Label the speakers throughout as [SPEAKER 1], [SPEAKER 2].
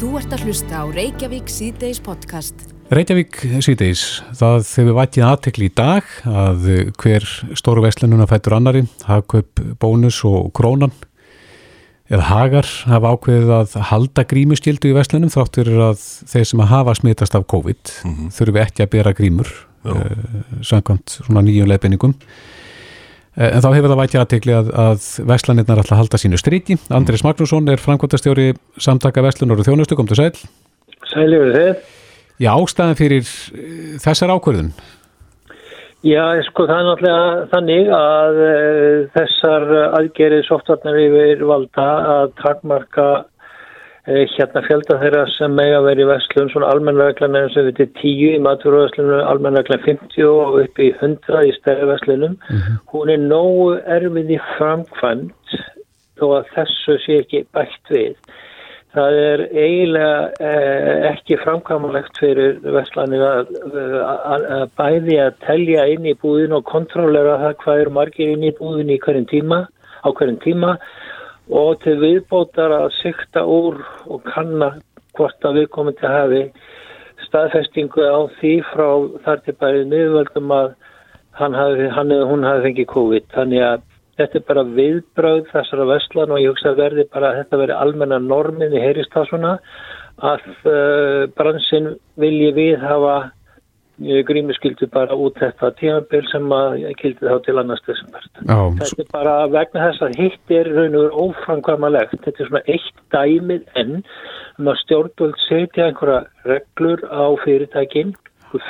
[SPEAKER 1] Þú ert að hlusta á Reykjavík síðdeis podcast.
[SPEAKER 2] Reykjavík síðdeis, það hefur vætið aðtekli í dag að hver stóru vestlununa fættur annari, hagkaup, bónus og krónan eða hagar hafa ákveðið að halda grímuskildu í vestlunum þáttur að þeir sem að hafa smitast af COVID mm -hmm. þurfi ekki að bera grímur uh, samkvæmt svona nýjum leifinningum. Eh, en þá hefur það vætið aðtegli að, að Vestlanirnar alltaf halda sínu stríki. Andris Magnússon er framkvæmtastjóri samtaka Vestlunor og þjónustu, kom til sæl.
[SPEAKER 3] Sæljur þið.
[SPEAKER 2] Já, ástæðan fyrir eh, þessar ákvörðun?
[SPEAKER 3] Já, sko það er náttúrulega þannig að uh, þessar aðgerið softvarnar yfir valda að takmarka hérna fjölda þeirra sem mega verið í vestlun, svona almennreglan er og við til 10 í maturvestlunum, almennreglan 50 og upp í 100 í stærri vestlunum. Mm -hmm. Hún er nógu erfið í framkvæmt þó að þessu sé ekki bætt við. Það er eiginlega eh, ekki framkvæmulegt fyrir Vestlandir að, að, að bæði að telja inn í búðin og kontrollera það hvað eru margir inn í búðin í hverjum tíma, á hverjum tíma og til viðbótar að sykta úr og kanna hvort að við komum til að hafi staðfestingu á því frá þar til bærið miðvöldum að hann hafi, hann eða hún hafi fengið COVID. Þannig að Þetta er bara viðbröð þessara vestlan og ég hugsa að verði bara að þetta verði almenna normin í heyristásuna að uh, bransin vilji við hafa grímuskyldu bara út þetta tímabil sem að kildi þá til annars desember. Þetta er bara vegna þess að hitt er raun og óframkvæmalegt. Þetta er svona eitt dæmið enn um að stjórnvöld setja einhverja reglur á fyrirtækinn,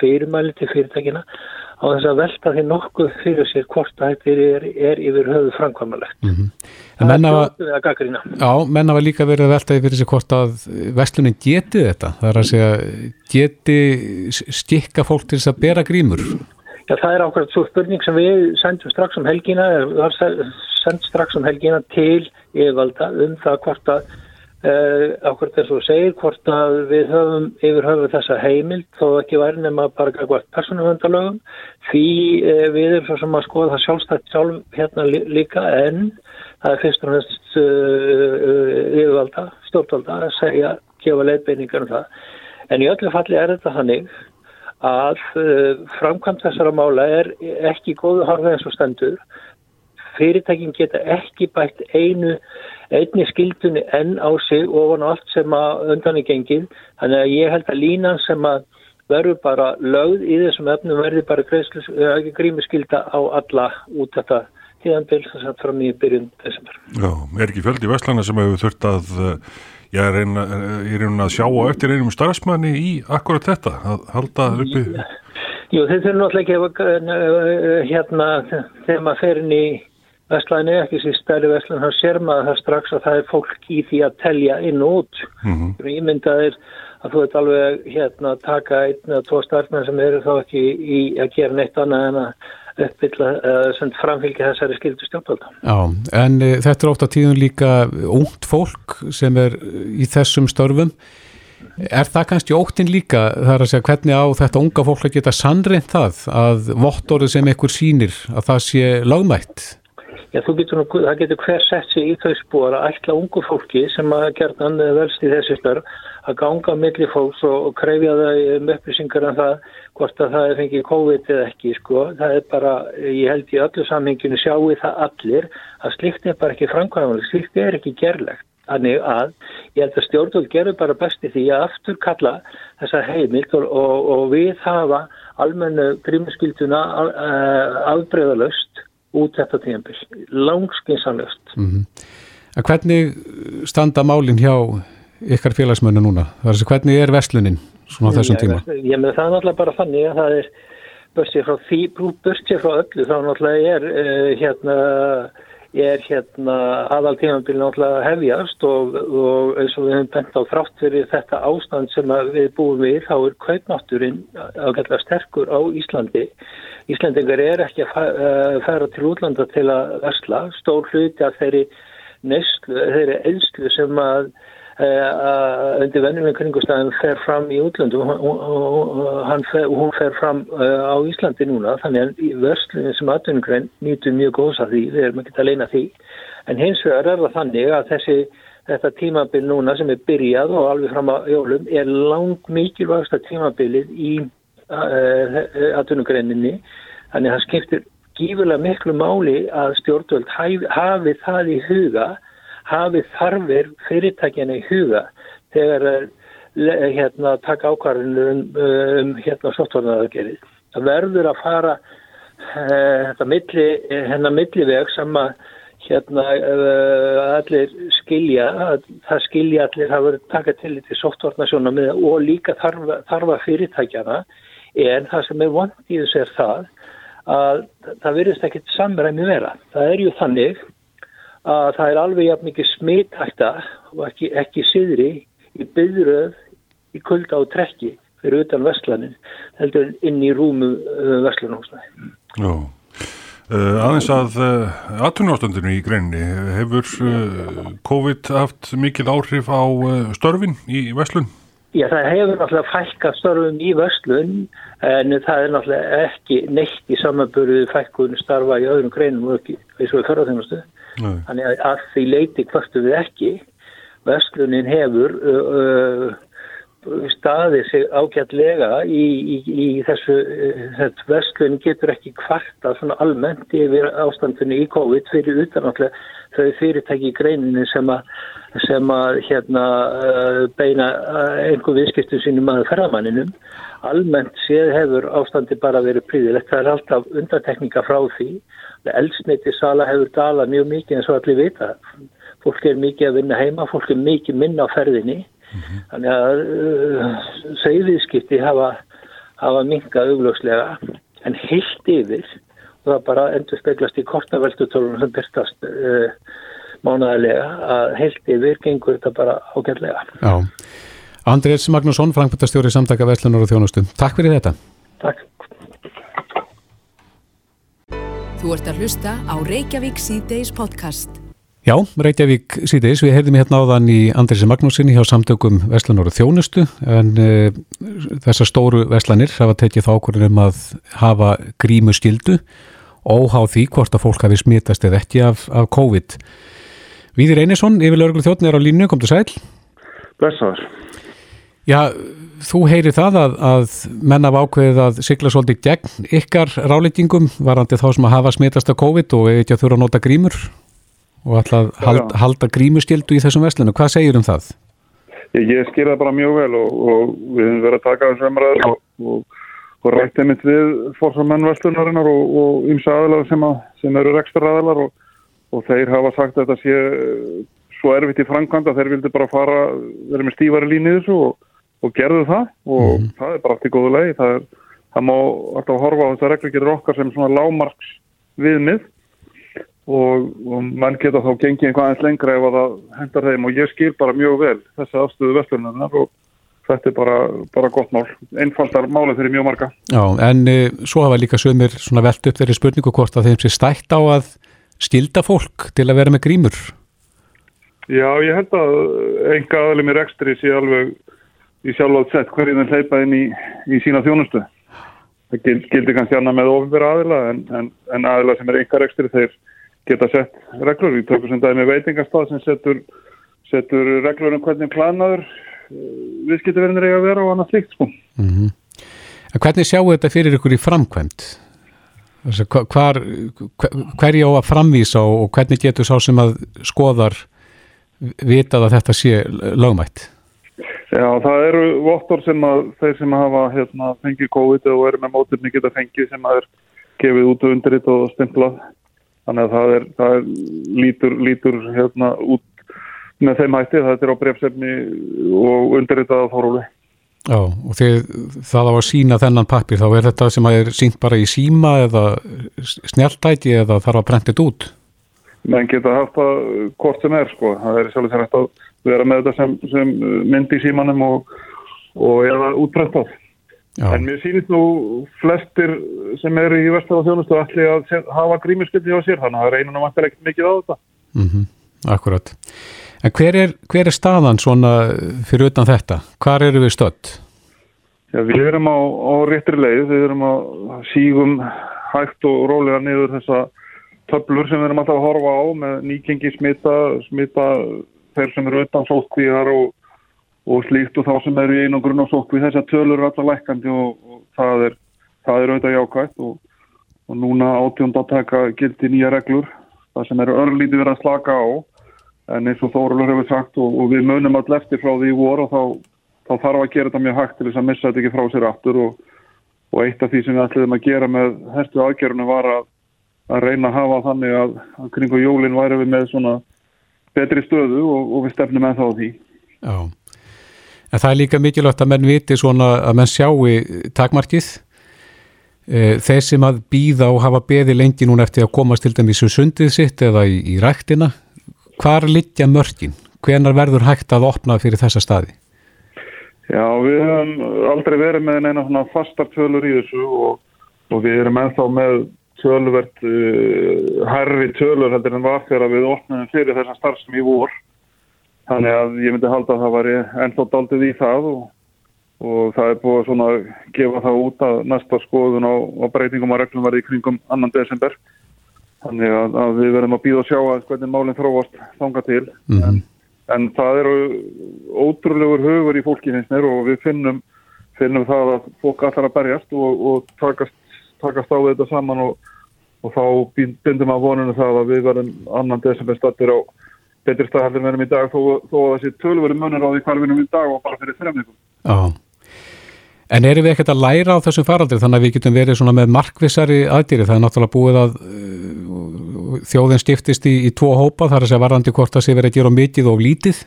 [SPEAKER 3] fyrirmæli til fyrirtækina á þess að velta því nokkuð fyrir sér hvort að þetta er, er yfir höfu framkvæmulegt. Mm -hmm. Það er
[SPEAKER 2] fljótið að gaggrína. Já, menna var líka verið að velta því fyrir sér hvort að vestlunin geti þetta. Það er að segja, geti stikka fólk til þess að bera grímur?
[SPEAKER 3] Já, það er ákveðat svo spurning sem við sendum strax um helgina, sendum strax um helgina til yfirvalda um það hvort að Uh, ákveðt þess að segja hvort að við höfum yfir höfu þessa heimild þó ekki væri nema bara hvert persónuhundalögum því uh, við erum svo sem að skoða það sjálfstætt sjálf hérna líka en það er fyrst og næst uh, yfirvalda, stjórnvalda að segja, gefa leifbeiningar um það. En í öllu falli er þetta þannig að framkvæmt þessara mála er ekki góðu harfið eins og stendur. Fyrirtækin geta ekki bætt einu einni skildunni enn á sig ofan allt sem að undan er gengið. Þannig að ég held að línan sem að verður bara lögð í þessum efnum verður bara eh, grímiskylda á alla út þetta tíðanbíl sem satt fram í byrjun desember.
[SPEAKER 4] Já, er ekki fjöldi Vestlana sem hefur þurft að ég er einn að sjá á eftir einum starfsmanni í akkurat þetta, að halda uppi?
[SPEAKER 3] Jú, þetta er náttúrulega ekki eh, hérna þegar maður fer inn í Vestlæðin er ekki sér stærri vestlæðin, hann sér maður það strax að það er fólk í því að telja inn og út. Mm -hmm. Ég myndað er að þú ert alveg hérna að taka einn eða tvo starfmenn sem eru þá ekki í að gera neitt annað en að uppbylla uh, framfylgja þessari skildu stjórnvalda.
[SPEAKER 2] Já, en e, þetta er ofta tíðun líka ungt fólk sem er í þessum störfum. Er það kannski óttinn líka þar að segja hvernig á þetta unga fólk að geta sannreint það að vottorið sem einhver sínir að það sé lagmætt?
[SPEAKER 3] Já, getur, það getur hver sett sig í þau spór að ætla ungu fólki sem að gerðan velst í þessi störf að ganga millir fólks og, og krefja það um upplýsingar en um það hvort að það er fengið COVID eða ekki sko. Það er bara, ég held í öllu samhenginu sjáu það allir að slikt er bara ekki framkvæmlega, slikt er ekki gerlegt. Þannig að ég held að stjórnvöld gerur bara besti því að aftur kalla þessa heimilt og, og, og við hafa almennu grímuskilduna eh, afbreyðalöst út þetta tíðanbíl, langskinsanlöst. Mm -hmm.
[SPEAKER 2] Hvernig standa málinn hjá ykkar félagsmönnu núna? Þar, hvernig er veslunin svona á þessum tíma?
[SPEAKER 3] Ég með það er náttúrulega bara þannig að það er börstið frá því, börstið frá öllu þá náttúrulega er uh, hérna er hérna aðal tímanbíl náttúrulega hefjast og, og eins og við hefum bent á þrátt fyrir þetta ástand sem við búum við þá er kaupnátturinn ágætlega sterkur á Íslandi. Íslandingar er ekki að færa til útlanda til að versla. Stór hluti að þeirri neyslu, þeirri eðslu sem að undir vennilegum kringustæðin fer fram í útlandum hún fer, hún fer fram eh, á Íslandi núna þannig að verslunum sem aðdunugrein nýtu mjög góðs að því, við erum ekki að leina því. En hins vegar er það þannig að þessi þetta tímabil núna sem er byrjað og alveg fram á jólum er lang mikilvægsta tímabilið í atvinnugreininni. Þannig að það skiptir gífurlega miklu máli að stjórnvöld hafi það í huga hafi þarfir fyrirtækjana í huga þegar hérna taka ákvarðinu um, um hérna softvarnaraðgerið. Það verður að fara uh, þetta milli, hennar milliveg sem að hérna allir skilja, það skilja allir hafa verið taka til í softvarnasjónum og líka þarfa, þarfa fyrirtækjana en það sem er vond í þess er það að það verðist ekkert samræmi vera. Það er ju þannig að það er alveg jafn mikið smittækta og ekki, ekki siðri í byðröð í kulda og trekki fyrir utan vestlanin heldur inn í rúmu uh, vestlunósnaði.
[SPEAKER 4] Já, uh, aðeins að uh, aðtunástöndinu í greinni, hefur uh, COVID haft mikil áhrif á störfin í vestlun?
[SPEAKER 3] Já, það hefur náttúrulega fælka störfum í vestlun en það er náttúrulega ekki neitt í samanböruðu fælkun starfa í öðrum greinum og ekki eins og í förðarþjónustu. Þannig að, að því leiti hvertu við ekki Vestlunin hefur uh, uh, staðið sig ágætlega í, í, í þessu, uh, Vestlun getur ekki kvarta svona almennt yfir ástandinu í COVID fyrir utanátlega þau fyrirtæki í greininu sem að, sem að hérna, beina einhver viðskiptum sínum að ferðamanninum. Almennt séð hefur ástandi bara verið príðilegt. Það er alltaf undartekninga frá því. Eldsneiti sala hefur dalað mjög mikið eins og allir vita. Fólk er mikið að vinna heima, fólk er mikið minna á ferðinni. Mm -hmm. þannig að uh, segðiðskipti hafa, hafa minkað augljóslega. En heilt yfir og það bara endur speglast í kortaveltutólunum sem byrstast uh, mánaðarlega að heilt yfir gengur þetta bara ágætlega.
[SPEAKER 2] Já, Andrés Magnússon Frankfurtastjóri samtaka Veslunar og Þjónustu. Takk fyrir þetta.
[SPEAKER 3] Takk
[SPEAKER 1] Þú ert að hlusta á Reykjavík C-Days podcast
[SPEAKER 2] Já, Reykjavík síðeis, við heyrðum hérna áðan í Andrisi Magnúsinni hjá samtökum Vestlanar og Þjónustu en uh, þessar stóru Vestlanir hafa tekið þá okkur um að hafa grímu skildu óháð því hvort að fólk hafi smitast eða ekki af, af COVID. Víðir Einarsson, yfir lögurlu þjóttn er á línu, kom til sæl.
[SPEAKER 5] Blessaður.
[SPEAKER 2] Já, þú heyri það að, að menn af ákveðið að sigla svolítið gegn ykkar ráleitingum varandi þá sem að hafa smitast af COVID og ekki að þurfa að nota grímur og ætla að halda, halda grímuskildu í þessum vestlunum. Hvað segir um það?
[SPEAKER 5] Ég, ég skilða bara mjög vel og, og við höfum verið að taka þessu umræður og, og, og rætti mitt við fórsamenn vestlunarinnar og ymsa aðlar sem, að, sem eru rekstra aðlar og þeir hafa sagt að þetta sé svo erfitt í framkvæmda þeir vildi bara fara, verið með stífari línu þessu og gerðu það og mm. það er bara allt í góðu lei. Það, er, það má alltaf horfa á þessar reglur okkar sem svona lámarks viðmið og, og mann geta þá gengið einhvað eins lengra ef það hendar þeim og ég skil bara mjög vel þessi afstöðu vestlunarnar og þetta er bara, bara gott mál, einfaldar málið fyrir mjög marga.
[SPEAKER 2] Já, en e, svo hafa líka sögumir svona velt upp þeirri spurningu hvort að þeim sé stætt á að skilda fólk til að vera með grímur?
[SPEAKER 5] Já, ég held að enga aðlum í rekstri sé alveg í sjálfátt sett hverjum þeir hleypa inn í, í sína þjónustu. Það gildir kannski annað með ofnbæra aðila en, en, en aðila sem er enga rekstri þeir geta sett reglur. Við tökum sem dæmi veitingastað sem setur, setur reglur um hvernig planaður eh, viðskiptaverðinir eiga að vera og annað slikt sko.
[SPEAKER 2] Mm -hmm. Hvernig sjáu þetta fyrir ykkur í framkvæmt? Hvar, hverja á að framvísa og hvernig getur sá sem að skoðar vitað að þetta sé lögmætt?
[SPEAKER 5] Já, það eru vottor sem að þeir sem hafa hérna, fengið COVID og eru með móturni geta fengið sem að er gefið út og undirrit og stimplað þannig að það er, það er lítur, lítur hérna út með þeim hætti, það er á brefsefni og undirritað á fórúli.
[SPEAKER 2] Já, og þið, það á að sína þennan pappir, þá er þetta sem að er sínt bara í síma eða snjáltæti eða þarf að brentið út?
[SPEAKER 5] Menn geta haft það hvort sem er, sko. Það er sjálf þess að vera með þetta sem, sem myndi í símanum og, og eða útbrentað. Já. En mér sýnist nú flestir sem eru í vestar á þjónustu allir að hafa grímisköldi á sér þannig að það reynir nú vantilega ekki mikið á þetta.
[SPEAKER 2] Mm -hmm. Akkurat. En hver er, hver er staðan svona fyrir utan þetta? Hvar eru við stödd?
[SPEAKER 5] Já, við erum á, á réttri leið, við erum á sígum hægt og rólega niður þessa töflur sem við erum alltaf að horfa á með nýkengi smita, smita þeir sem eru utan sótkvíðar og, og slíkt og þá sem eru í einangrun og sótkvíð þess að tölur eru alltaf lækandi og, og það er, það er auðvitað jákvægt og, og núna átjónd að taka gildi nýja reglur það sem eru örlítið verið að slaka á en eins og Þórulur hefur sagt og við munum all eftir frá því í vor og þá, þá þarf að gera þetta mjög hægt til þess að missa þetta ekki frá sér aftur og og eitt af því sem við ætliðum að gera með herstu aðgerðunum var að, að reyna að hafa þannig að, að kringu jólinn væri við með svona betri stöðu og, og við stefnum með þá því.
[SPEAKER 2] Já, en það er líka mikilvægt að menn viti svona að menn sjáu takmarkið e, þeir sem að býða og hafa beði lengi núna eftir að komast til dæmis í sundið sitt eða í, í ræktina, hvar liggja mörgin? Hvenar verður hægt að opna fyrir þessa staði?
[SPEAKER 5] Já, við hefum aldrei verið með neina svona fastar tölur í þessu og, og við erum ennþá með tölvert uh, herri tölur heldur en var þegar við opnum fyrir þessa starfsum í vor. Þannig að ég myndi halda að það var ennþá daldið í það og, og það er búið svona að gefa það út að næsta skoðun á, á breytingum og reglum verði í kringum annan desember. Þannig að, að við verðum að býða og sjá að hvernig málinn þróast þanga til. Mm -hmm. en, en það eru ótrúlegur högur í fólki mér og við finnum, finnum það að fólk allar að berjast og, og takast, takast á þetta saman og, og þá bindum að vonunum það að við verðum annan desember stattir á betri staðhælum verðum í dag þó, þó að þessi tölveru munir á því hvar við erum í dag og bara fyrir þremningum.
[SPEAKER 2] Já. En erum við ekkert að læra á þessum faraldri þannig að við getum verið svona með markvissari aðdýri? Það er náttúrulega búið að þjóðin stiftist í, í tvo hópa þar að segja varandi hvort það sé verið að gera mikið og lítið?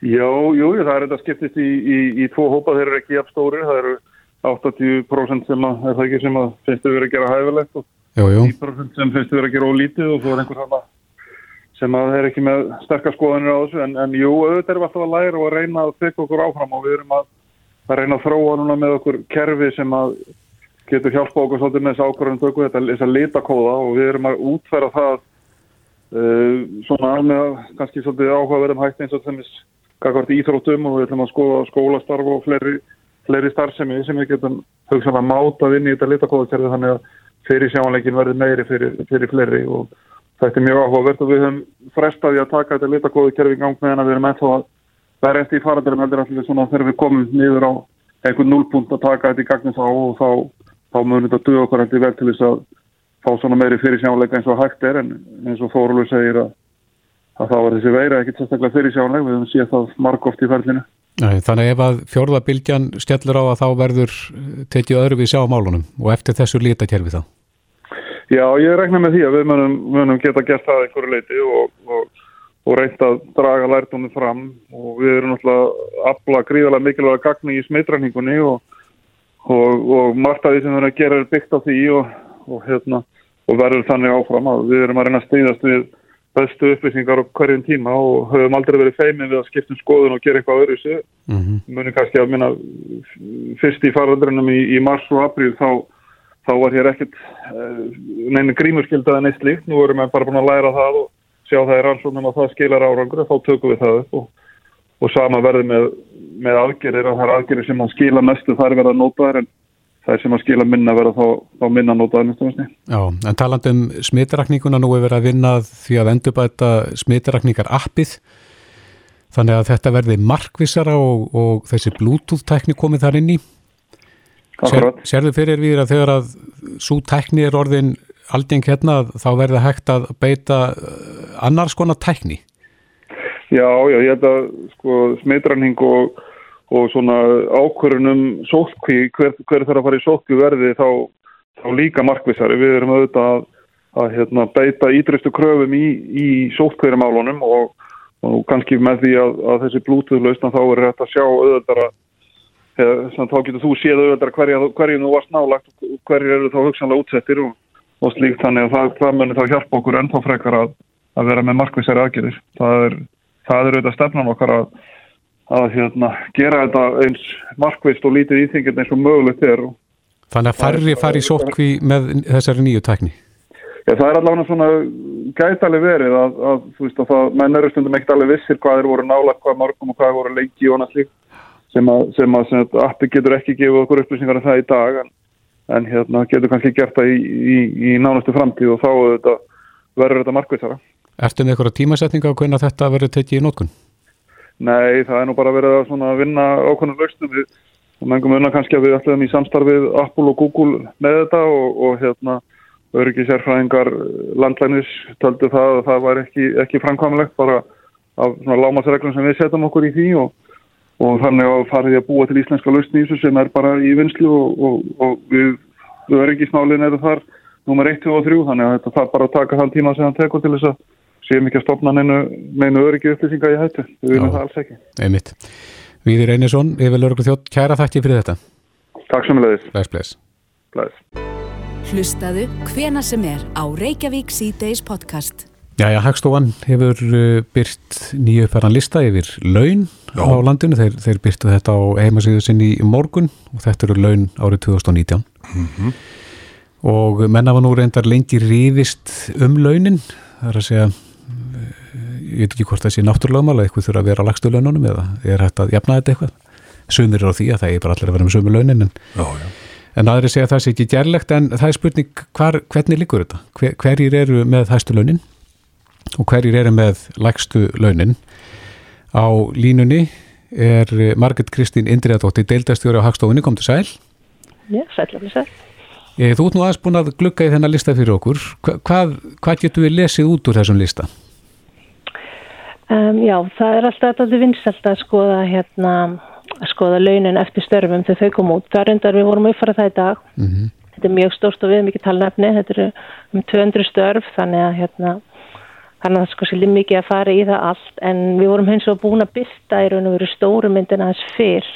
[SPEAKER 5] Já, jú, það er þetta skiptist í, í, í tvo hópa, þeir eru ekki jafn stóri, það eru 80% sem að, er það ekki sem að finnst þau verið að gera hæfilegt og jú, jú. 10% sem finnst þau verið að gera ólítið og svo er einhver sama sem að þeir ekki með sterkast skoðanir á þessu en, en jú, auðvitað erum alltaf að læra og að reyna að þykka okkur áfram og við erum að, að reyna að þróa núna með okkur kerfi sem að getur hjálpa okkur svolítið með þessu ákvarðan tökku þetta þess að litakóða og við erum að útfæra það uh, svona með kannski svolítið áhugaverðum hægt eins og þess kakvart íþróttum og við ætlum að skoða skólastarf og fleiri, fleiri starfsemi sem við getum hugsanlega mátað inn í þetta litakóðakerfi þannig að fyrir sjáanleikin verður meiri fyrir, fyrir fleiri og þetta er mjög áhugavert og við höfum frestaði að taka þetta litakóðakerfi í gang meðan við erum ennþá að verða eftir í farandurum heldur allir svona þegar við komum niður á einhvern núlpunkt að taka þetta í gagnum þá og þá þá munum þetta duða okkur heldur vel til þess að fá svona meiri fyrir sjáleika eins og hægt er en eins og Þórulur segir að, að þá er þessi veira ekkert sérstaklega fyrir sjáleik við höfum séð það margóft í ferlinu
[SPEAKER 2] Nei, Þannig ef að fjórðabilgjan stjallur á að þá verður tekið öðru við sjá málunum og eftir þessu lítakerfi þá?
[SPEAKER 5] Já, ég rekna með því að við munum, munum geta gert það einhverju leiti og, og, og reynt að draga lærtónu fram og við erum náttúrulega afla gríðarlega mikilvæga gagni í smitrækningunni og og, margt af því sem við erum að gera er byggt á því og, hérna, verður þannig áfram að við erum að reyna að stýðast við bestu upplýsingar á hverjum tíma og höfum aldrei verið feimið við að skiptum skoðun og gera eitthvað öðru sig. Mm -hmm. Muni kannski að minna fyrst í faraldrinum í, í mars og april þá, þá var hér ekkert uh, neina grímurskildaði neitt líkt. Nú erum við bara búin að læra það og sjá það er alls og það skilar árangur og þá tökum við það upp og og sama verði með, með aðgerir að það er aðgerir sem að skila mestu þar verða nótaðar en það sem að skila minna verða þá, þá minna nótaðar næstu
[SPEAKER 2] Já, en talandum smitrakninguna nú er verið að vinna því að endurbæta smitrakningar appið þannig að þetta verði markvissara og, og þessi bluetooth tækni komið þar inn í. Sér, Serðu fyrir við að þegar að svo tækni er orðin alding hérna þá verði hægt að beita uh, annars konar tækni?
[SPEAKER 5] Já, já, ég held að sko, smitranning og, og svona ákvörunum sótkví, hver, hver þarf að fara í sótkví verði þá, þá líka markvissari. Við erum auðvitað að, að hérna, beita ídristu kröfum í, í sótkvíramálunum og, og kannski með því að, að þessi blútuðlausna þá er þetta að sjá auðvitað að þá getur þú séð auðvitað hverju þú varst nálagt og hverju eru þá hugsanlega útsettir og, og slíkt þannig að það, það munir þá hjálpa okkur ennþá frekar að, að vera með markvissari aðgerðir. Það er það er auðvitað stefnan okkar að, að hérna, gera þetta eins markvist og lítið íþingjum eins og mögulegt er.
[SPEAKER 2] Þannig að færri fari sótkví með þessari nýju tækni?
[SPEAKER 5] Já, það er allavega svona gætaleg verið að, að þú veist að það, menn eru stundum ekkert alveg vissir hvað eru voru nála, hvað margum og hvað voru lengi og annað slíkt sem að, sem að, sem að appi getur ekki gefið okkur upplýsingar af það í dag en, en hérna getur kannski gert það í, í, í nánastu framtíð og þá verður þetta markvistara.
[SPEAKER 2] Ertu með eitthvað tímasetninga á hvernig þetta verður tekið í nótkun?
[SPEAKER 5] Nei, það er nú bara verið að vinna ákveðnum lausnum við mengum unna kannski að við ætlum í samstarfið Apple og Google með þetta og, og hérna öryggi sérfræðingar landlænis töldu það að það var ekki, ekki framkvæmlegt bara af lámasreglum sem við setjum okkur í því og, og þannig að farið að búa til íslenska þessu sem er bara í vinslu og, og við öryggisnálinn eru þar nummer 1 og 3 þannig að þetta þarf bara að taka þann tíma sem hann tekur til þess að séum ekki að stopna neinu öryggi upplýsinga í hættu við viljum það alls ekki
[SPEAKER 2] Einmitt. Víður Einarsson, yfir Lörglu þjótt, kæra þakki fyrir þetta.
[SPEAKER 5] Takk sem leðis.
[SPEAKER 2] Bless, bless.
[SPEAKER 5] Bless.
[SPEAKER 1] Hlustaðu hvena sem er á Reykjavík C-Days podcast.
[SPEAKER 2] Jæja, Hagstofan hefur uh, byrt nýju uppfæran lista yfir laun Já. á landinu. Þeir, þeir byrtu þetta á heimasíðu sinni í morgun og þetta eru laun árið 2019. Mm -hmm. Og menna var nú reyndar lengi rífist um launin. Það er að segja ég veit ekki hvort það sé náttúrlögmála eitthvað þurfa að vera á lagstu laununum eða er hægt að jafna þetta eitthvað. Sumir er á því að það er bara allir að vera með sumu launin en, en aðri segja að það sé ekki gerlegt en það er spurning hvar, hvernig líkur þetta? Hver, hverjir eru með hæstu launin og hverjir eru með lagstu launin? Á línunni er Marget Kristín Indriðadóttir deildastjóri á Hagstofunni, kom til sæl.
[SPEAKER 6] Já, sælum sæl.
[SPEAKER 2] Þú ert nú aðeins búin að glukka í þennan lista fyrir okkur. Hvað, hvað getur við lesið út úr þessum lista?
[SPEAKER 6] Um, já, það er alltaf þetta vinsalt að skoða hérna, að skoða launin eftir störfum þegar þau kom út. Það er undar við vorum uppfara það í dag. Mm -hmm. Þetta er mjög stórst og við mikið talnefni. Þetta eru um 200 störf þannig að hérna, þannig að það sko sér mikið að fara í það allt en við vorum hins og búin að byrta í raun og veru stóru myndina hans fyrr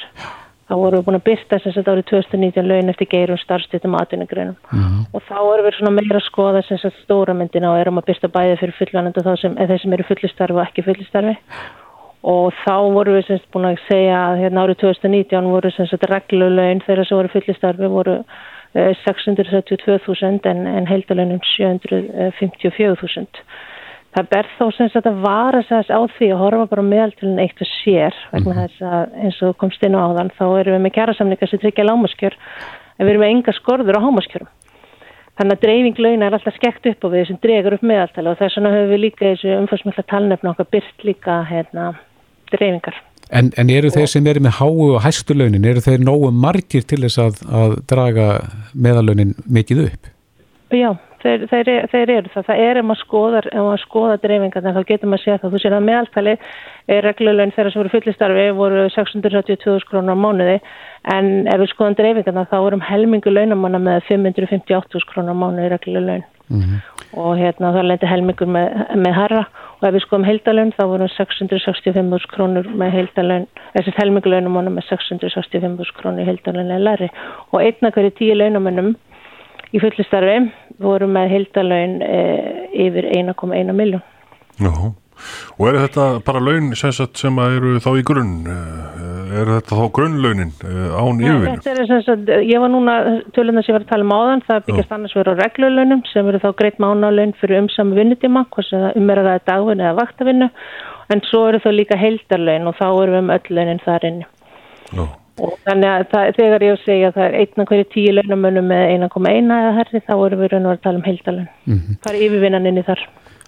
[SPEAKER 6] þá vorum við búin að byrta þess að árið 2019 laun eftir geirum starfstýttum aðtunagreinum mm -hmm. og þá erum við svona meira að skoða þess að stóra myndina og erum að byrta bæði fyrir fullanend og þeir sem eru fullistarfi og ekki fullistarfi og þá vorum við semst búin að segja að hérna árið 2019 voru semst reglulegn þeirra sem voru fullistarfi voru 672.000 eh, en, en heildalönum 754.000 það ber þó sem sagt að vara þess á því að horfa bara meðaltilin eitt og sér vegna mm. þess að eins og komst inn á áðan þá erum við með kjærasamlinga sem tryggja lámaskjör en við erum með enga skorður á hámaskjörum þannig að dreifinglauna er alltaf skekt upp á við sem dregur upp meðaltali og þess vegna höfum við líka þessu umfarsmjöla talnefna okkar byrt líka hérna, dreifingar
[SPEAKER 2] En, en eru þeir sem eru með háu og hæstulaunin, eru þeir nógu margir til þess að, að draga meðalaunin mikið upp?
[SPEAKER 6] Já, þeir, þeir, þeir eru það. Það er ef maður skoðar, skoðar dreifingarna þá getur maður að segja það. Þú sér að meðaltali er reglulegn þeirra sem voru fullistarfi voru 672 krónar á mánuði en ef við skoðum dreifingarna þá vorum helmingu launamanna með 558 krónar á mánuði reglulegn mm -hmm. og hérna þá lendi helmingur með, með herra og ef við skoðum heildalön þá vorum 665 krónur með heildalön, þessi helmingu launamanna með 665 krónur heildalön eða læri og einna hverju tíu launamannum í fullistarfi voru með heildalaun e, yfir 1,1 miljón.
[SPEAKER 4] Já, og er þetta bara laun sem eru þá í grunn? Eh, er þetta þá grunnlaunin eh, án yfirvinnu?
[SPEAKER 6] Þetta er sem sagt, ég var núna, tölun að ég var að tala um áðan, það byggjast annars verið á reglulaunum sem eru þá greitt mánalaun fyrir umsami vinnutíma, hvort sem það umverðar að dagvinni eða vaktavinnu, en svo eru það líka heildarlaun og þá eru við um öll launin þar inni. Já. Og þannig að það, þegar ég segja að það er einna hverju tíu launamönnum með 1,1 eða herri þá erum við raun og að tala um heildalun. Mm -hmm. Það er yfirvinnaninni þar.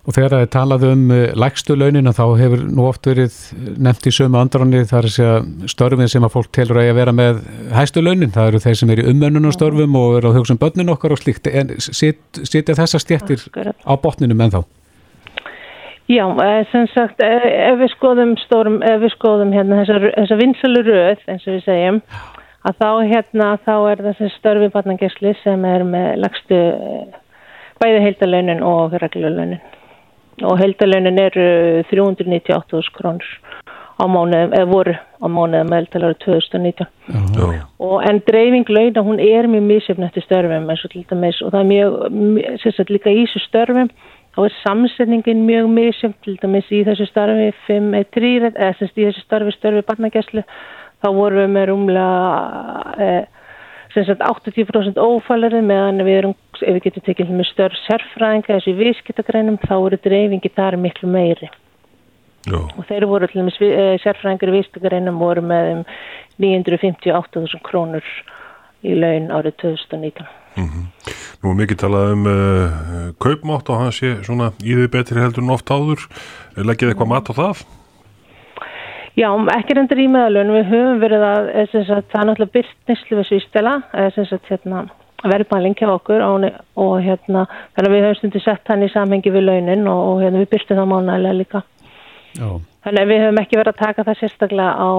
[SPEAKER 2] Og þegar það er talað um eh, lægstu launina þá hefur nú oft verið nefnt í sömu andránni þar að segja störfin sem að fólk telur að vera með hægstu launin. Það eru þeir sem er í umönnunum störfum og eru á hugsun börnun okkar og slikt. En setja þessa stjættir á botninum en þá?
[SPEAKER 6] Já, eh, sem sagt, eh, ef við skoðum stórum, ef við skoðum hérna þessa, þessa vinsalu röð, eins og við segjum, að þá hérna, þá er þessi störfi barnagesli sem er með lagstu eh, bæði heildalaunin og reglulaunin. Og heildalaunin eru 398.000 krónur á mánuðum, eða voru á mánuðum meðal 2019. Já. Og en dreifing launa, hún er mjög mísjöfn eftir störfum eins og til dæmis, og það er mjög, sem sagt, líka í þessu störfum, þá er samsetningin mjög misjönd til dæmis í þessu starfi 5-3 eða semst í þessu starfi störfi barnageslu þá vorum við með rúmlega eh, semst 80% ófælarið meðan við erum, ef við getum tekið með störf sérfræðinga þessu vískitagreinum þá eru dreifingi þar miklu meiri. Jó. og þeir voru til dæmis eh, sérfræðingar í vískitagreinum voru með um 958.000 krónur í laun árið 2019 mm -hmm.
[SPEAKER 4] Nú er mikið talað um uh, kaupmátt og hann sé svona í því betri heldur en oft áður. Leggið eitthvað mat á það?
[SPEAKER 6] Já, ekki reyndir í meðalun. Við höfum verið að, sagt, það er náttúrulega byrst nýslu við svístela, hérna, verðbæling hjá okkur og, og hérna, við höfum stundir sett hann í samhengi við launin og, og hérna, við byrstum það mánægilega líka. Já. Þannig að við höfum ekki verið að taka það sérstaklega á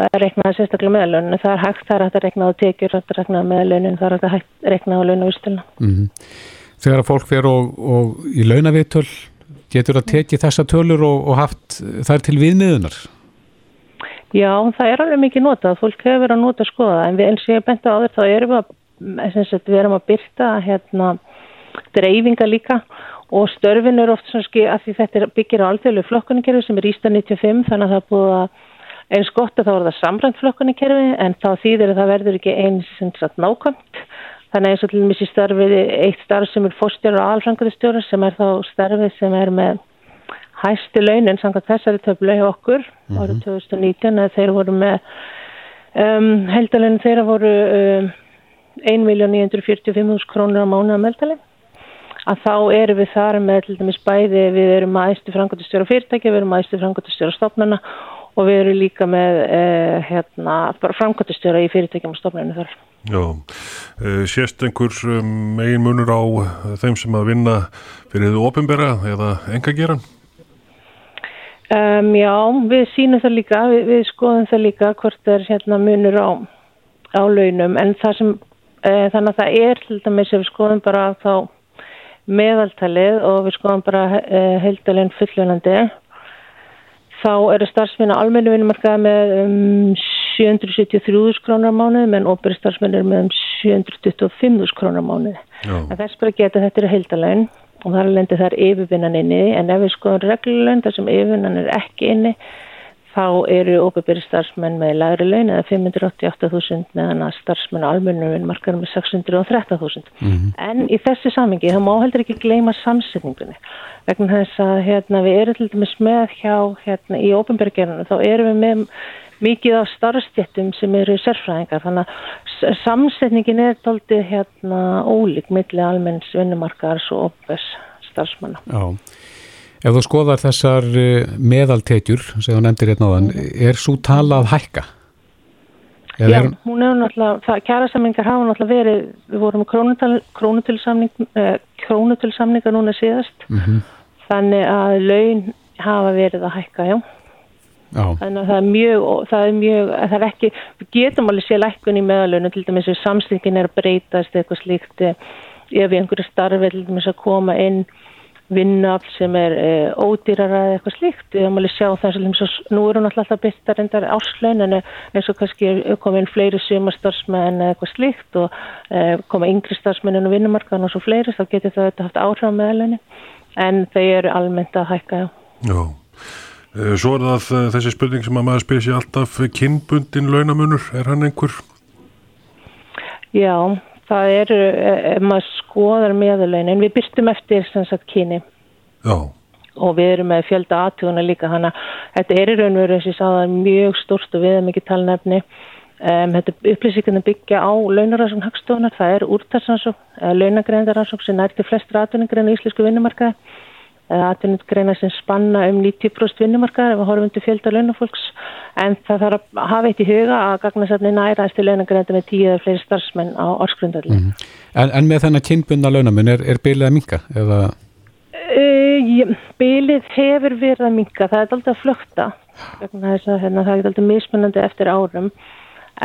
[SPEAKER 6] að rekna það sérstaklega meðalun. Það er hægt, það er hægt að rekna á tekjur, það er hægt að rekna á meðalunin, það er hægt að rekna á launavistuna. Mm -hmm.
[SPEAKER 2] Þegar að fólk fer og, og í launavitöl, getur það tekið þessa tölur og, og haft þær til viðmiðunar?
[SPEAKER 6] Já, það er alveg mikið notað. Fólk hefur verið að nota skoða en við eins og ég benti á þér þá erum við að, við erum að byrta hérna, dreifinga líka og störfin eru oft svona að því þetta byggir á alþjóðlu flokkunarkerfi sem er Ísta 95 þannig að það er búið að eins gott að þá er það samrænt flokkunarkerfi en þá þýðir að það verður ekki eins nákvæmt þannig eins og til dæmis í starfið eitt starf sem er fórstjóra og alfranguðistjóra sem er þá starfið sem er með hæsti launin samkvæmt þessari töflu hjá okkur mm -hmm. árið 2019 að þeir voru með um, heldalinn þeirra voru um, 1.945.000 krónur á mánu að meldalinn að þá erum við þar með til dæmis bæði, við erum aðeistu frangotastjóra fyrirtæki, við erum aðeistu frangotastjóra stofnana og við erum líka með eh, hérna, frangotastjóra í fyrirtækjum og stofnana þar.
[SPEAKER 4] Já, eh, sést einhver megin munur á þeim sem að vinna fyrir þið ofinbera eða enga gera?
[SPEAKER 6] Um, já, við sínum það líka, við, við skoðum það líka hvort er hérna, munur á, á launum en það sem, eh, þannig að það er til dæmis ef við skoðum bara þá meðaltalið og við skoðum bara eh, heildalinn fullunandi. Þá eru starfsmenn á almennu vinnumarkaði með um 773.000 krónar á mánuði menn óbyrri starfsmenn er með um 725.000 krónar á mánuði. Þess bara geta þetta eru heildalinn og þar lendi þar yfirvinnan inni. En ef við skoðum reglulönd þar sem yfirvinnan er ekki inni þá eru óbyrri starfsmenn með læri laun eða 588.000 meðan að starfsmenn almennu markaður með 613.000 mm -hmm. en í þessi samingi þá má heldur ekki gleyma samsetningunni. Vegna þess að hérna, við erum til dæmis með hjá hérna, í óbyrgerðinu þá erum við með mikið á starfstjættum sem eru sérfræðingar. Þannig að samsetningin er doldið hérna ólík millir almenns vinnumarkaðars og óbyrs starfsmanna.
[SPEAKER 2] Já Ef þú skoðar þessar eh, meðaltetjur sem þú nefndir hérna á þann, er svo talað hækka?
[SPEAKER 6] Eða Já, er... hún er náttúrulega, kjærasamningar hafa náttúrulega verið, við vorum krónutilsamningar krónutilsamning, núna síðast, mm -hmm. þannig að laun hafa verið að hækka, já. já. Þannig að það er mjög, það er mjög, það er ekki, við getum alveg sér lækkun í meðalunum, til dæmis ef samstingin er að breytast eitthvað slíkt, ef einhverju starfi til dæmis að koma inn vinnafl sem er e, ódýrara eða eitthvað slíkt. Við höfum alveg sjá það sem nú eru náttúrulega alltaf byrta reyndar áslögn en eins og kannski komið inn fleiri sumastarsmenn eða eitthvað slíkt og e, koma yngri starsmenn inn á vinnumarkaðan og svo fleiri þá getur það þetta haft áhrif með alvegni en þeir eru almennt að hækka.
[SPEAKER 4] Já, svo er það þessi spurning sem að maður spyrir sér alltaf kynbundin launamunur, er hann einhver?
[SPEAKER 6] Já, það eru, eh, ef maður skoðar meðalögin, en við byrstum eftir sem sagt kyni.
[SPEAKER 4] Já.
[SPEAKER 6] og við erum með fjölda aðtuguna líka þannig að þetta er í raun og veru eins og ég sagði mjög stórst og við erum ekki talnefni. Um, þetta upplýsingarna byggja á launaransókn hagstofunar, það er úrtarsansók launagreindaransók sem nærti flestra aðtuningreina í Íslensku vinnumarkaði aðtuningreina sem spanna um 90% vinnumarkaðar ef við horfum til fjölda launafólks en það þarf að hafa eitt í huga að gagnasafni næraðist til launagreinda með tíu eða fleiri starfsmenn á orðsgrundalli. Mm -hmm.
[SPEAKER 2] en, en með þennan kynbundna launamun er, er bylið að minka? Eða...
[SPEAKER 6] Uh, bylið hefur verið að minka, það er alltaf að flökta, hérna, það er alltaf mismunandi eftir árum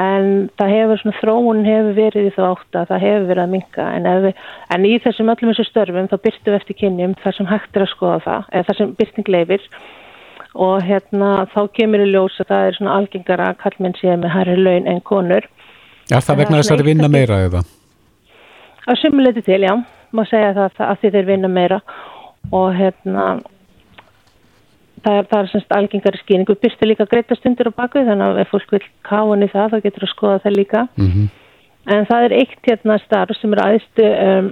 [SPEAKER 6] en það hefur svona þróun hefur verið í þá átt að það hefur verið að minka en, við, en í þessum öllum þessu störfum þá byrtu við eftir kynjum þar sem hægt er að skoða það, eða þar sem byrting leifir og hérna þá kemur í ljós að það er svona algengara að kallmenn séu með hærri laun en konur.
[SPEAKER 2] Já, það vegna þess að er vinna meira eða?
[SPEAKER 6] Að sumuleiti til, já, má segja það að því þeir vinna meira og hérna það er, það er semst algengari skýning. Við byrstum líka greita stundir á baku þannig að ef fólk vil káðan í það þá getur að skoða það líka. Mm -hmm. En það er eitt hérna starf sem er aðeistu um,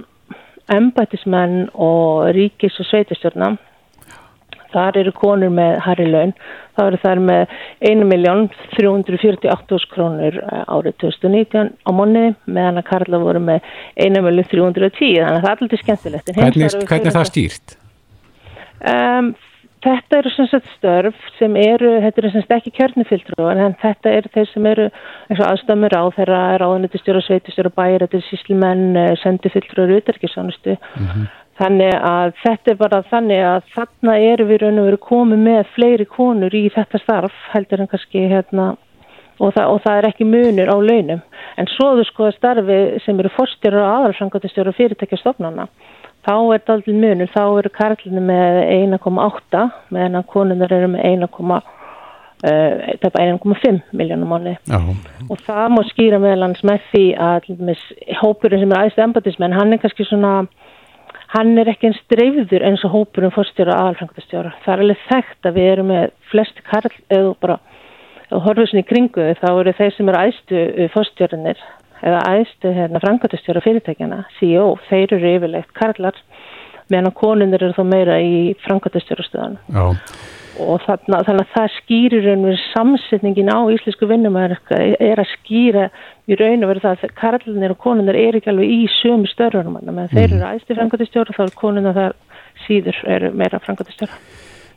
[SPEAKER 6] embætismenn og ríkis og sveitistjórna þar eru konur með harri laun, þá eru þær með 1.348.000 krónur eh, árið 2019 á monni meðan að Karla voru með 1.310 þannig að það er alltaf skemmtilegt.
[SPEAKER 2] Hvernig, hvernig er það stýrt?
[SPEAKER 6] Um, þetta eru sem sagt störf sem eru, þetta eru sem sagt ekki kjörnufiltrúar en þetta eru þeir sem eru eins og aðstömmur á þeirra ráðunitistjóra, sveitistjóra, bæri, þetta er síslimenn, sendufiltrúar, utarkisánustu mm -hmm. Þannig að þetta er bara þannig að þarna eru við raun og veru komið með fleiri konur í þetta starf heldur en kannski hérna og það, og það er ekki munur á launum. En svo þú sko að starfi sem eru fórstjóru og aðalfrangatistjóru fyrirtækjastofnana þá er þetta allir munur, þá eru karlinu með 1,8 meðan konunar eru með 1,5 uh, miljónum mánu og það má skýra meðalans með því að hópurinn sem er aðeins embatismenn, hann er kannski svona hann er ekki eins dreifður eins og hópur um fórstjóra og aðalfangastjóra. Það er alveg þekkt að við erum með flest karl eða bara horfum í kringu þá eru þeir sem eru æstu fórstjóranir eða æstu hérna, frangastjóra fyrirtækjana, CEO, þeir eru yfirlegt karlar meðan konunir eru þá meira í frangastjóra stöðan. Já. Og þannig að það skýrir einhver samsetningin á íslensku vinnumæðarka er að skýra í raun og verið það að karlinir og konunir er ekki alveg í sömu störðunum menn þeir mhm. eru æsti frangotistjóra þá er konuna þar síður eru meira frangotistjóra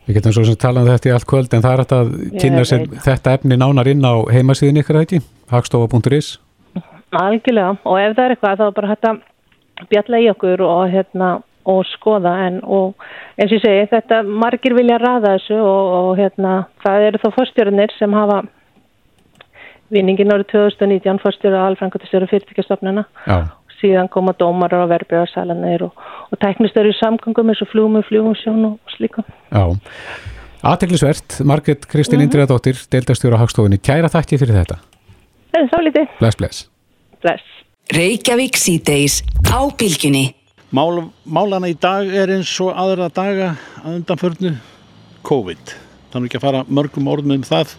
[SPEAKER 2] Við getum svo sem talað um þetta í allt kvöld en það er að, að kynna sér þetta efni nánar inn á heimasíðin ykkur ekki? Hagstofa.is
[SPEAKER 6] Algjörlega. Og ef það er eitthvað þá bara hætta bjalla í okkur og hérna og skoða. En og eins og ég segi þetta margir vilja ræða þessu og, og hérna það eru þá fórstjórnir sem hafa vinningin árið 2019 fórstjóra alfrangatistjóra fyrirtækjastofnuna síðan koma dómarar og verbreyðarsalanir og, og teknistöru í samgangum eins og flugum og flugumsjón og slíka
[SPEAKER 2] Já, aðteglisvert Marget Kristín mm -hmm. Indriðadóttir deildastjóra hagstofunni, kæra þakki fyrir þetta.
[SPEAKER 6] Það er þá litið
[SPEAKER 2] Bless, bless
[SPEAKER 6] Bless
[SPEAKER 1] Reykjavík síðdeis á bylginni
[SPEAKER 7] Mál, málana í dag er eins og aðra daga að undanförnu COVID. Þannig ekki að fara mörgum orðum um það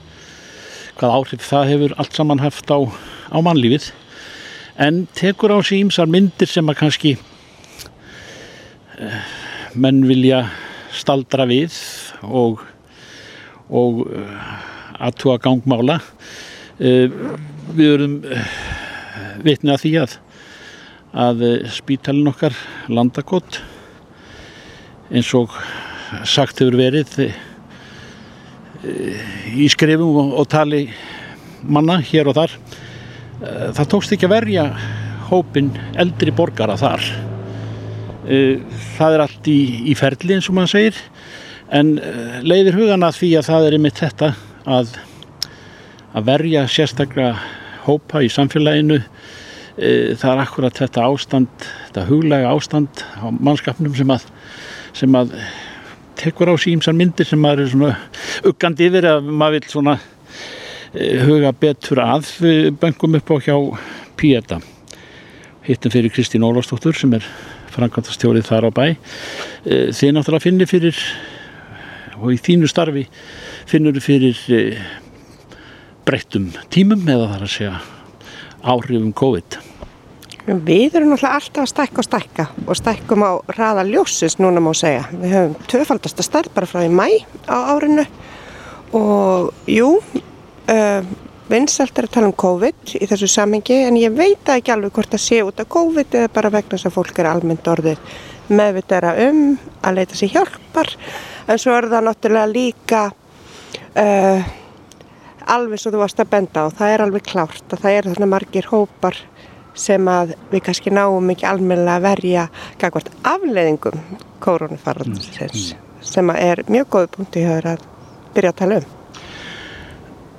[SPEAKER 7] hvað áhrif það hefur allt saman haft á, á mannlífið en tekur á sig ímsar myndir sem að kannski eh, menn vilja staldra við og, og eh, aðtúa gangmála. Eh, við erum vitnið að því að að eh, spítalinn okkar landakott eins og sagt hefur verið eh, í skrifum og, og tali manna hér og þar eh, það tókst ekki að verja hópin eldri borgara þar. Það er allt í, í ferli eins og maður segir en leiðir hugana því að það er einmitt þetta að að verja sérstaklega hópa í samfélaginu. E, það er akkurat þetta ástand þetta huglega ástand á mannskapnum sem að, sem að tekur á símsan myndir sem maður er svona uggandi yfir að maður vil svona e, huga betur að bengum upp á hjá Píeta. Hittum fyrir Kristín Ólafsdóttur sem er frangandastjórið þar á bæ. E, þið náttúrulega finnir fyrir og í þínu starfi finnur fyrir breyttum tímum eða þar að segja áhrifum COVID
[SPEAKER 8] Við erum náttúrulega alltaf að stækka og stækka og stækkum á raða ljósins núna má segja. Við höfum töfaldasta starf bara frá í mæ á árinu og jú, uh, vinsalt er að tala um COVID í þessu samengi en ég veit ekki alveg hvort það sé út af COVID eða bara vegna þess að fólk er almennt orðið meðvitera um að leita sér hjálpar en svo er það náttúrulega líka uh, alveg svo þú varst að benda á. Það er alveg klárt að það er þarna margir hópar sem að við kannski náum ekki almenna að verja gagvart afleðingum koronafarransins mm. sem að er mjög góð punkti hér að byrja að tala um.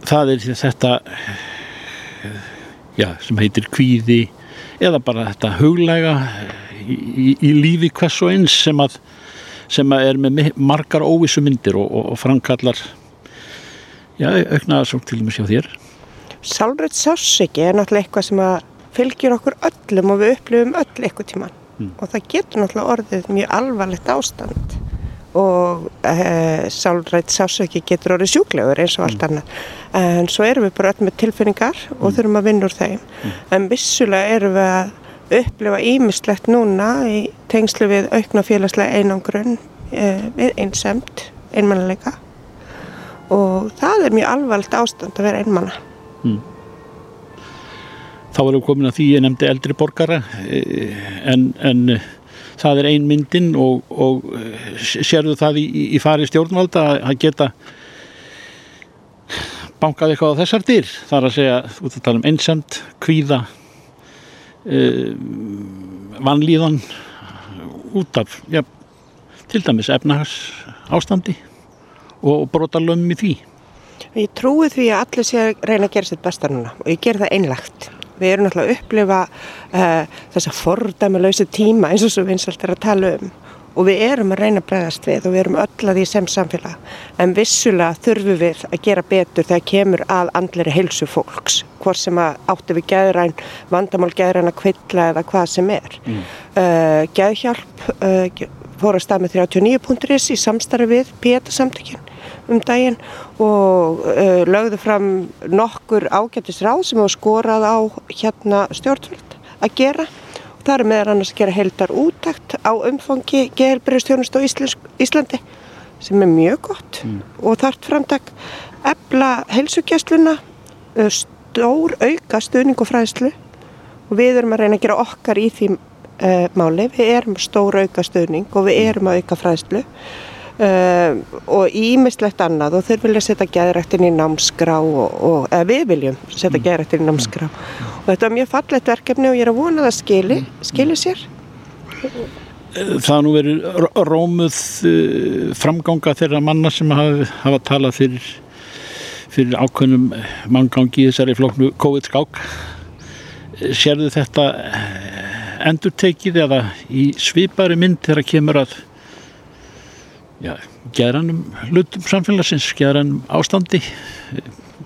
[SPEAKER 7] Það er þetta já, sem heitir kvíði eða bara þetta huglega í, í, í lífi hvers og eins sem að, sem að er með margar óvissu myndir og, og, og framkallar já, auknaðar svo til og með sjá þér.
[SPEAKER 8] Sálröð sásiki er náttúrulega eitthvað sem að fylgjur okkur öllum og við upplifum öll eitthvað tíman mm. og það getur náttúrulega orðið mjög alvarlegt ástand og e, sálrætt sásöki getur orðið sjúklegur eins og allt mm. annað en svo erum við bara öll með tilfinningar og mm. þurfum að vinna úr þeim mm. en vissulega erum við að upplifa ímislegt núna í tengslu við aukna félagslega einangrun e, við einsemt einmannuleika og það er mjög alvarlegt ástand að vera einmanna. Mm.
[SPEAKER 7] Þá erum við komin að því ég nefndi eldri borgara eh, en, en eh, það er ein myndin og, og eh, sérðu það í, í fari stjórnvalda að geta bankað eitthvað á þessar dyr þar að segja, út að tala um einsend, kvíða uh, vanlíðan út af ja, til dæmis efnahags ástandi og brotalöfum í því?
[SPEAKER 8] Ég trúi því að allir sé að reyna að gera sitt besta núna og ég ger það einlagt Við erum náttúrulega að upplifa uh, þessa fordæmuleysu tíma eins og svo vinsalt er að tala um. Og við erum að reyna að bregðast við og við erum öll að því sem samfélag. En vissulega þurfum við að gera betur þegar kemur að andleri heilsu fólks hvort sem að áttu við gæðræn vandamál gæðræn að kvilla eða hvað sem er. Mm. uh, Gæðhjálp uh, fór að stað með 39.is í samstarfi við Pétur samtökinn um daginn og uh, lögðu fram nokkur ágættis ráð sem hefur skorað á hérna stjórnvöld að gera. Og það er meðan annars að gera heildar útækt á umfangi geðelbyrjastjónust á Íslandi sem er mjög gott mm. og þart framtak. Ebla heilsugjastluna uh, stór auka stuðning og fræðslu. Og við erum að reyna að gera okkar í því uh, máli, við erum stór auka stuðning og við erum að auka fræðslu Uh, og ímislegt annað. Og þeir vilja setja gæðrættin í námskrá og, og eða við viljum setja mm. gæðrættin í námskrá. Og þetta er mjög fallet verkefni og ég er að vona að það skili. Skili sér?
[SPEAKER 7] Það nú verið rómuð uh, framganga þeirra manna sem hafa, hafa talað fyrir fyrir ákveðnum manngangi þessari flóknu COVID-skák. Serðu þetta endurtekið eða í svipari mynd þegar kemur að já, geranum hlutum samfélagsins, geranum ástandi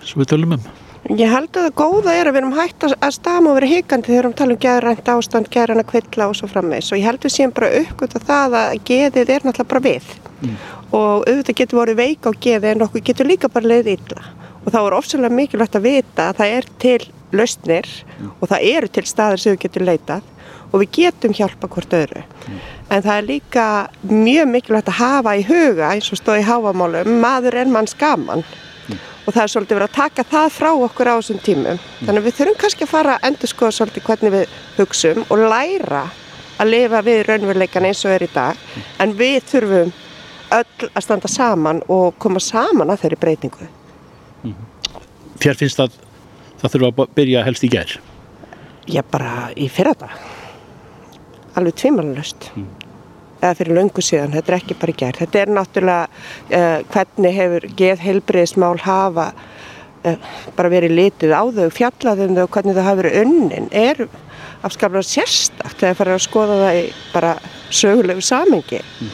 [SPEAKER 7] sem við tölum um.
[SPEAKER 8] Ég held að það góða er að við erum hægt að stama og vera hikandi þegar við um talum geðrænt ástand, geðræna kvilla og svo frammeins og ég held við séum bara uppgöt að það að geðið er náttúrulega bara við mm. og auðvitað getur voruð veik á geði en okkur getur líka bara leiðið illa og þá er ofsalega mikilvægt að vita að það er til lausnir mm. og það eru til staðir sem við getum leitað og við getum hjálpa hvort öðru. Mm. En það er líka mjög mikilvægt að hafa í huga eins og stóð í háamálum, maður er mann skaman mm. og það er svolítið verið að taka það frá okkur á þessum tímum. Mm. Þannig að við þurfum kannski að fara að endur skoða svolítið hvernig við hugsum og læra að lifa við raunveruleikan eins og er í dag en við þurfum öll að standa saman og koma saman að þeirri breytingu.
[SPEAKER 7] Mm. Þér finnst að það þurfa að byrja helst í gerð?
[SPEAKER 8] Já, bara í fyrra dag alveg tvimalust mm. Eða fyrir löngu síðan, þetta er ekki bara gert þetta er náttúrulega uh, hvernig hefur geð heilbriðismál hafa uh, bara verið litið á þau fjallaðum þau, hvernig þau hafa verið unnin er afskaplega sérstakt þegar fara að skoða það í bara sögulegu samengi mm.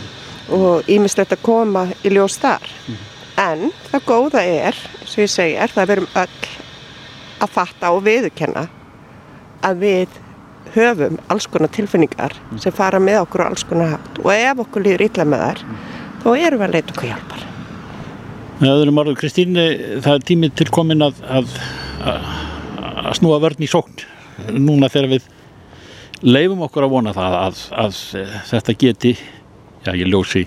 [SPEAKER 8] og ímislegt að koma í ljós þar mm. en það góða er, sem ég segi, er það að verum öll að fatta og viðkenna að við höfum alls konar tilfinningar sem fara með okkur á alls konar hatt og ef okkur líður illa með þær þá erum við að leita okkur hjálpar.
[SPEAKER 7] Öðrum orðu Kristín það er tímið til komin að að, að snúa vörn í sókn núna þegar við leifum okkur að vona það að, að þetta geti já ég ljósi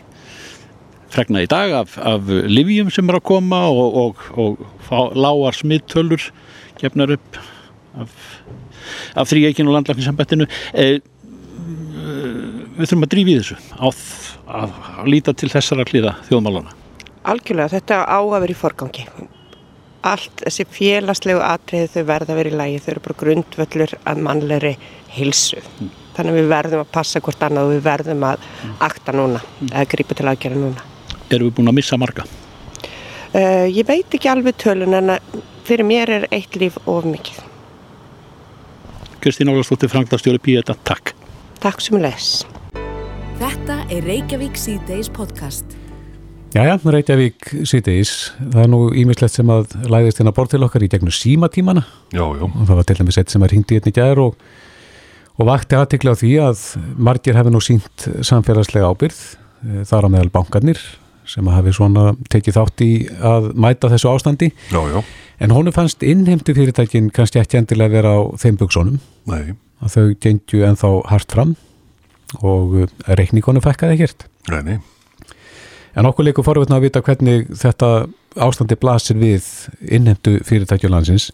[SPEAKER 7] fregna í dag af, af livjum sem er að koma og, og, og, og lágar smittölur gefnar upp af af þrýjækinu og landlækningssambettinu e, við þurfum að drífi þessu á að, að líta til þessara hliða þjóðmálana
[SPEAKER 8] Algjörlega, þetta á að vera í forgangi allt þessi félagslegu atriði þau verða að vera í lægi þau eru bara grundvöllur að mannleiri hilsu mm. þannig að við verðum að passa hvort annað og við verðum að mm. akta núna mm. eða grípa til aðgerða núna
[SPEAKER 7] Erum við búin að missa marga?
[SPEAKER 8] Uh, ég veit ekki alveg tölun en fyrir mér er eitt líf of mikið
[SPEAKER 7] Kristín Ólarsdóttir, Franklarstjóri Píeta, takk.
[SPEAKER 8] Takk sem les.
[SPEAKER 1] Þetta er Reykjavík C-Days podcast.
[SPEAKER 2] Jæja, Reykjavík C-Days, það er nú ímislegt sem að læðist hérna bort til okkar í gegnum símatímana.
[SPEAKER 4] Já, já.
[SPEAKER 2] Og það var til dæmis eitt sem er hindi hérna í gæðar og, og vakti aðtikla á því að margir hefði nú sínt samfélagslega ábyrð, eh, þar á meðal bankarnir sem hafi svona tekið þátt í að mæta þessu ástandi.
[SPEAKER 4] Já, já.
[SPEAKER 2] En honum fannst innheimtu fyrirtækin kannski ekki endilega vera á þeim buksónum.
[SPEAKER 4] Nei.
[SPEAKER 2] Að þau gengju ennþá hart fram og eh, reikníkonu fekkaði ekkert.
[SPEAKER 4] Nei, nei.
[SPEAKER 2] En okkur leikur forvetna að vita hvernig þetta ástandi blasir við innhendu fyrirtækjulandsins.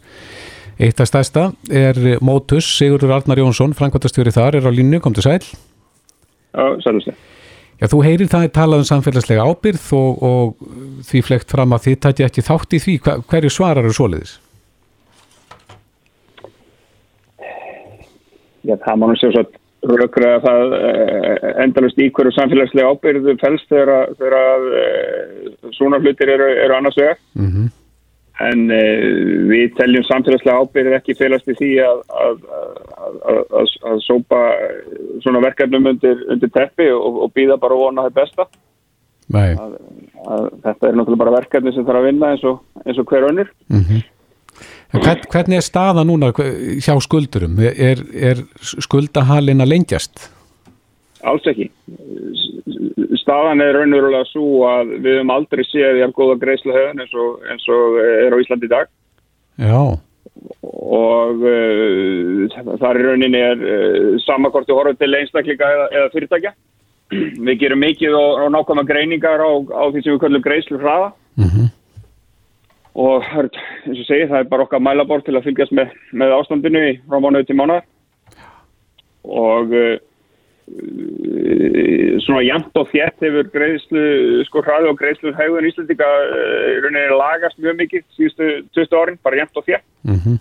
[SPEAKER 2] Eitt af stærsta er Mótus, Sigurður Arnar Jónsson, Frankvartastjóri þar, er á línu, kom til sæl.
[SPEAKER 9] Já, sælumst.
[SPEAKER 2] Já, þú heyrir það að tala um samfélagslega ábyrð og, og því flekt fram að þið tæti ekki þátt í því. Hver, hverju svarar eru svoleiðis?
[SPEAKER 9] Já, það má nú sjá svo rökra að það endalust í hverju samfélagslega ábyrðu fælst þegar, þegar uh, svona hlutir eru, eru annars vegar.
[SPEAKER 2] Mm -hmm.
[SPEAKER 9] En uh, við teljum samfélagslega ábyrðu ekki félast í því að, að, að, að sópa svona verkefnum undir, undir teppi og, og býða bara vona það besta.
[SPEAKER 2] Nei.
[SPEAKER 9] Þetta er náttúrulega bara verkefni sem þarf að vinna eins og, eins og hver önnur.
[SPEAKER 2] Mm -hmm. Hvern, hvernig er staða núna hjá skuldurum? Er, er skuldahalina lengjast?
[SPEAKER 9] Alls ekki. Staðan er raunverulega svo að við höfum aldrei séð í afgóða greiðsla höfun eins, eins og er á Íslandi í dag.
[SPEAKER 2] Já.
[SPEAKER 9] Og uh, þar í rauninni er uh, samakorti horfið til einstakleika eða, eða fyrirtækja. Við gerum mikið og, og nákvæma greiningar á, á því sem við kallum greiðslu hraða.
[SPEAKER 2] Mm -hmm
[SPEAKER 9] og eins og segi það er bara okkar mælabór til að fylgjast með, með ástandinu í frá mánuði til mánuðar og uh, svona jæmt og þétt hefur greiðslu sko hraði og greiðslu hægur í Íslandika uh, lagast mjög mikið síðustu 20 árin, bara jæmt og þétt
[SPEAKER 2] mm -hmm.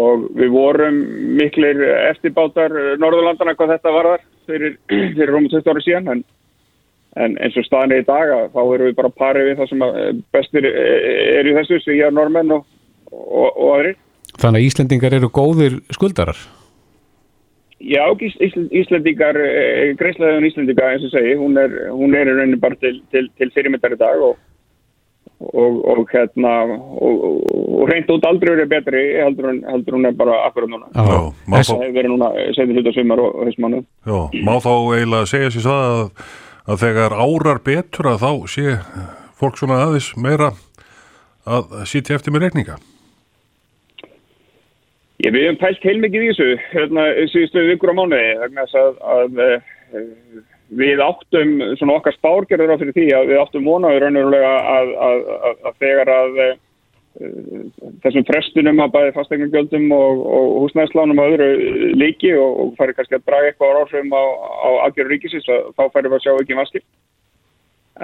[SPEAKER 9] og við vorum miklir eftirbátar Norðurlandana hvað þetta var þar fyrir, fyrir rúmum 20 ári síðan en En eins og staðin er í dag þá erum við bara parið við það sem bestir er í þessu, svíjar, normenn og, og, og aðri.
[SPEAKER 2] Þannig að Íslendingar eru góðir skuldarar?
[SPEAKER 9] Já, Ísl, Íslendingar, greiðslegaðun Íslendinga eins og segi, hún er, hún er í rauninni bara til, til, til fyrirmyndar í dag og, og hérna, og reynd út aldrei verið betri heldur hún, heldur hún er bara akkurat núna.
[SPEAKER 2] Já,
[SPEAKER 9] það hefur verið núna setjum hluta sumar og hausmannu.
[SPEAKER 4] Já, má þá eiginlega segja sér það að að þegar árar betur að þá sé fólk svona aðeins meira að sitja eftir með reikninga?
[SPEAKER 9] Ég við hefum pælt heilmikið í þessu hérna síðustu vikur á mánuði vegna þess að, að, að við áttum svona okkar spárgerður á fyrir því að við áttum vonaður raunverulega að, að þegar að þessum frestunum að bæði fastegnargjöldum og, og húsnæðslánum og öðru líki og, og færi kannski að draga eitthvað á ráðsum á, á aðgjörður ríkisins þá færi við að sjá ekki vaskil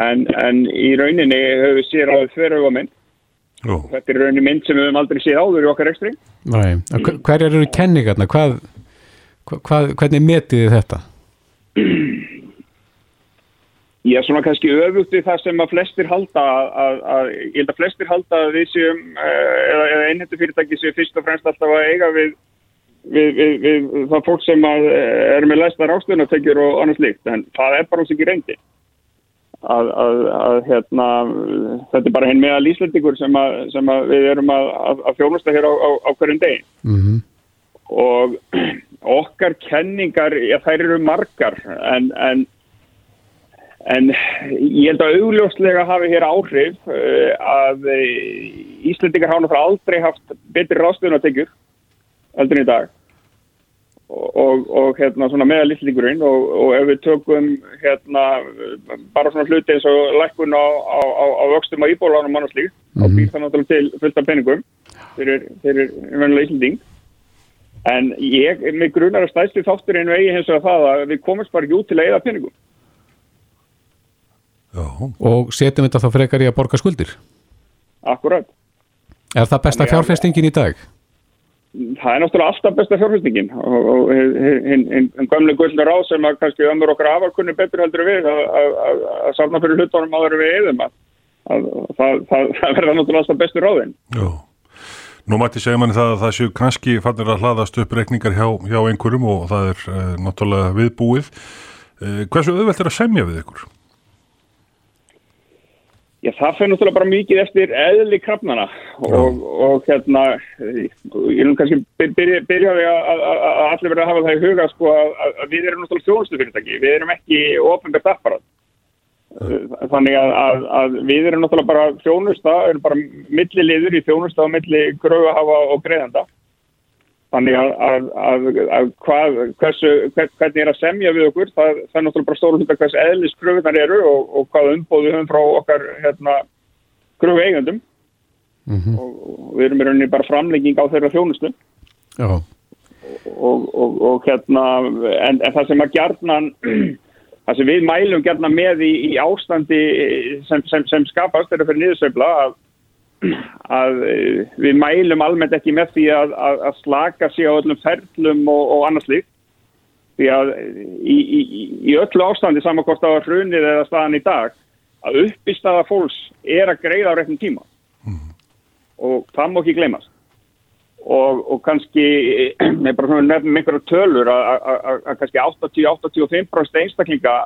[SPEAKER 9] en, en í rauninni höfum við sér að þverju á mynd
[SPEAKER 4] Jú.
[SPEAKER 9] þetta er rauninni mynd sem við höfum aldrei séð áður í okkar ekstri
[SPEAKER 2] Nei, hverjar eru kenningarna? Hvað, hvað, hvernig metið þið þetta?
[SPEAKER 9] Já, svona kannski öfugt við það sem að flestir halda að, að, að ég held að flestir halda að við séum eða, eða einhentu fyrirtæki séu fyrst og fremst alltaf að eiga við, við, við, við það fólk sem að er með læstar ástöðunategjur og annars líkt en það er bara hans ekki reyndi að, að hérna þetta er bara henn meðal íslendingur sem, sem að við erum að fjónusta hér á, á, á hverjum degi
[SPEAKER 2] mm -hmm.
[SPEAKER 9] og okkar kenningar, já þær eru margar en, en En ég held að augljóslega hafi hér áhrif að Íslandingar hafa náttúrulega aldrei haft betri ráðstöðunategjur heldur í dag og, og, og hérna svona meðal Íslandingurinn og, og ef við tökum hérna bara svona hluti eins og lækkun á, á, á, á vöxtum á íbólánum mannarslík mm -hmm. og býr það náttúrulega til fullt af peningum fyrir, fyrir vennilega Íslanding en ég, mig grunar að stæðstu þátturinn vegi hins vegar það að við komumst bara ekki út til að eða peningum
[SPEAKER 4] Já.
[SPEAKER 2] og setjum þetta þá frekar í að borga skuldir
[SPEAKER 9] Akkurat
[SPEAKER 2] Er það besta fjárfestingin í dag?
[SPEAKER 9] Það er náttúrulega alltaf besta fjárfestingin og einn gamle gullur á sem að kannski ömur okkar afarkunni betur heldur við að safna fyrir hlutunum áður við eðum að það, verða náttúrulega alltaf bestur ráðin
[SPEAKER 4] Já Nú mætti segja manni það að það séu kannski fannir að hlaðast upp reikningar hjá, hjá einhverjum og það er e, náttúrulega viðbúið. E, hversu auðvelt er að semja við ykkur?
[SPEAKER 9] Já, það fyrir náttúrulega bara mikið eftir eðli krafnana og, og hérna, ég vil kannski byrja, byrja við að, að allir verða að hafa það í huga sko að, að við erum náttúrulega þjónustu fyrirtæki, við erum ekki ofnbært apparat. Þannig að, að við erum náttúrulega bara þjónusta, erum bara milliliður í þjónusta og milli gröðahafa og greiðanda. Þannig að, að, að, að hvað, hversu, hvern, hvernig er að semja við okkur, það, það er náttúrulega bara stóru hluta hvers eðlis kröfunar eru og, og hvað umbóðu höfum frá okkar hérna, kröfu eigandum
[SPEAKER 2] Mm -hmm.
[SPEAKER 9] og, og við erum í rauninni bara framlegging á þeirra þjónustu. Og, og, og hérna, en, en það sem að gjarnan, það sem við mælum gjarnan með í, í ástandi sem, sem, sem skapast þeirra fyrir niðursveifla að, að eh, við mælum almennt ekki með því að, að, að slaka sig á öllum ferlum og, og annars líkt. Því að í, í, í öllu ástandi það var hrunið eða staðan í dag, að uppistaða fólks er að greiða á réttum tíma. Og það má ekki gleymast og, og kannski með bara nefnum einhverja tölur að- kannski 80-85% einstaklinga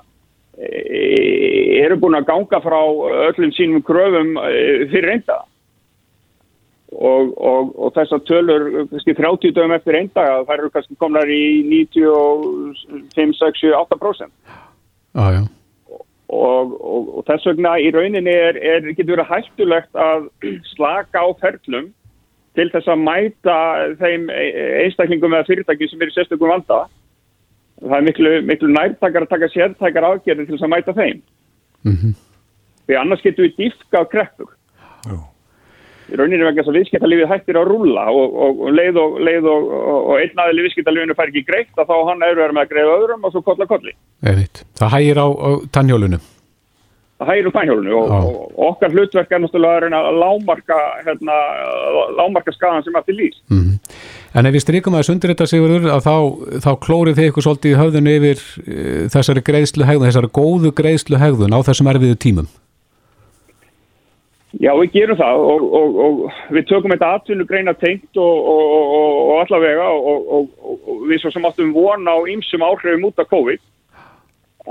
[SPEAKER 9] eru búin að ganga frá öllum sínum kröfum fyrir eindaga og, og, og þessar tölur kannski 30 dögum eftir eindaga þær eru kannski komnar í 95, 6, 8%
[SPEAKER 2] já, já,
[SPEAKER 9] og, og, og þess vegna í rauninni er, er getur verið hættulegt að slaka á ferlum til þess að mæta þeim einstaklingum eða fyrirtæki sem eru sérstökum vanda. Það er miklu, miklu nærtakar að taka sértækar afgerðir til þess að mæta þeim.
[SPEAKER 2] Mhm.
[SPEAKER 9] Því annars getur við dýfka á kreppur.
[SPEAKER 4] Já.
[SPEAKER 9] Í rauninni vegna þess að viðskiptalífið hættir að rúlla og, og, og leið og, leið og, einn aðili viðskiptalífinu fær ekki greitt að þá á hann eru verið með að greiða öðrum og svo kolla kolli.
[SPEAKER 2] einmitt. Það hægir á, á tannhjólunum.
[SPEAKER 9] það hægir úr pænhjólinu og, okkar hlutverk er náttúrulega að lámarka, hérna, lámarka skadan sem að til lýs.
[SPEAKER 2] Mm. En ef við strykum aðeins undir þetta Sigurður að þá, þá klórið þið ykkur svolítið í höfðun yfir uh, þessari greiðslu hegðun, þessari góðu greiðslu hegðun á þessum erfiðu tímum.
[SPEAKER 9] Já, við gerum það og, og, og við tökum þetta atvinnugreina tengt og, og, og, og allavega og, og við svo sem áttum vona á ýmsum áhrifum út af COVID.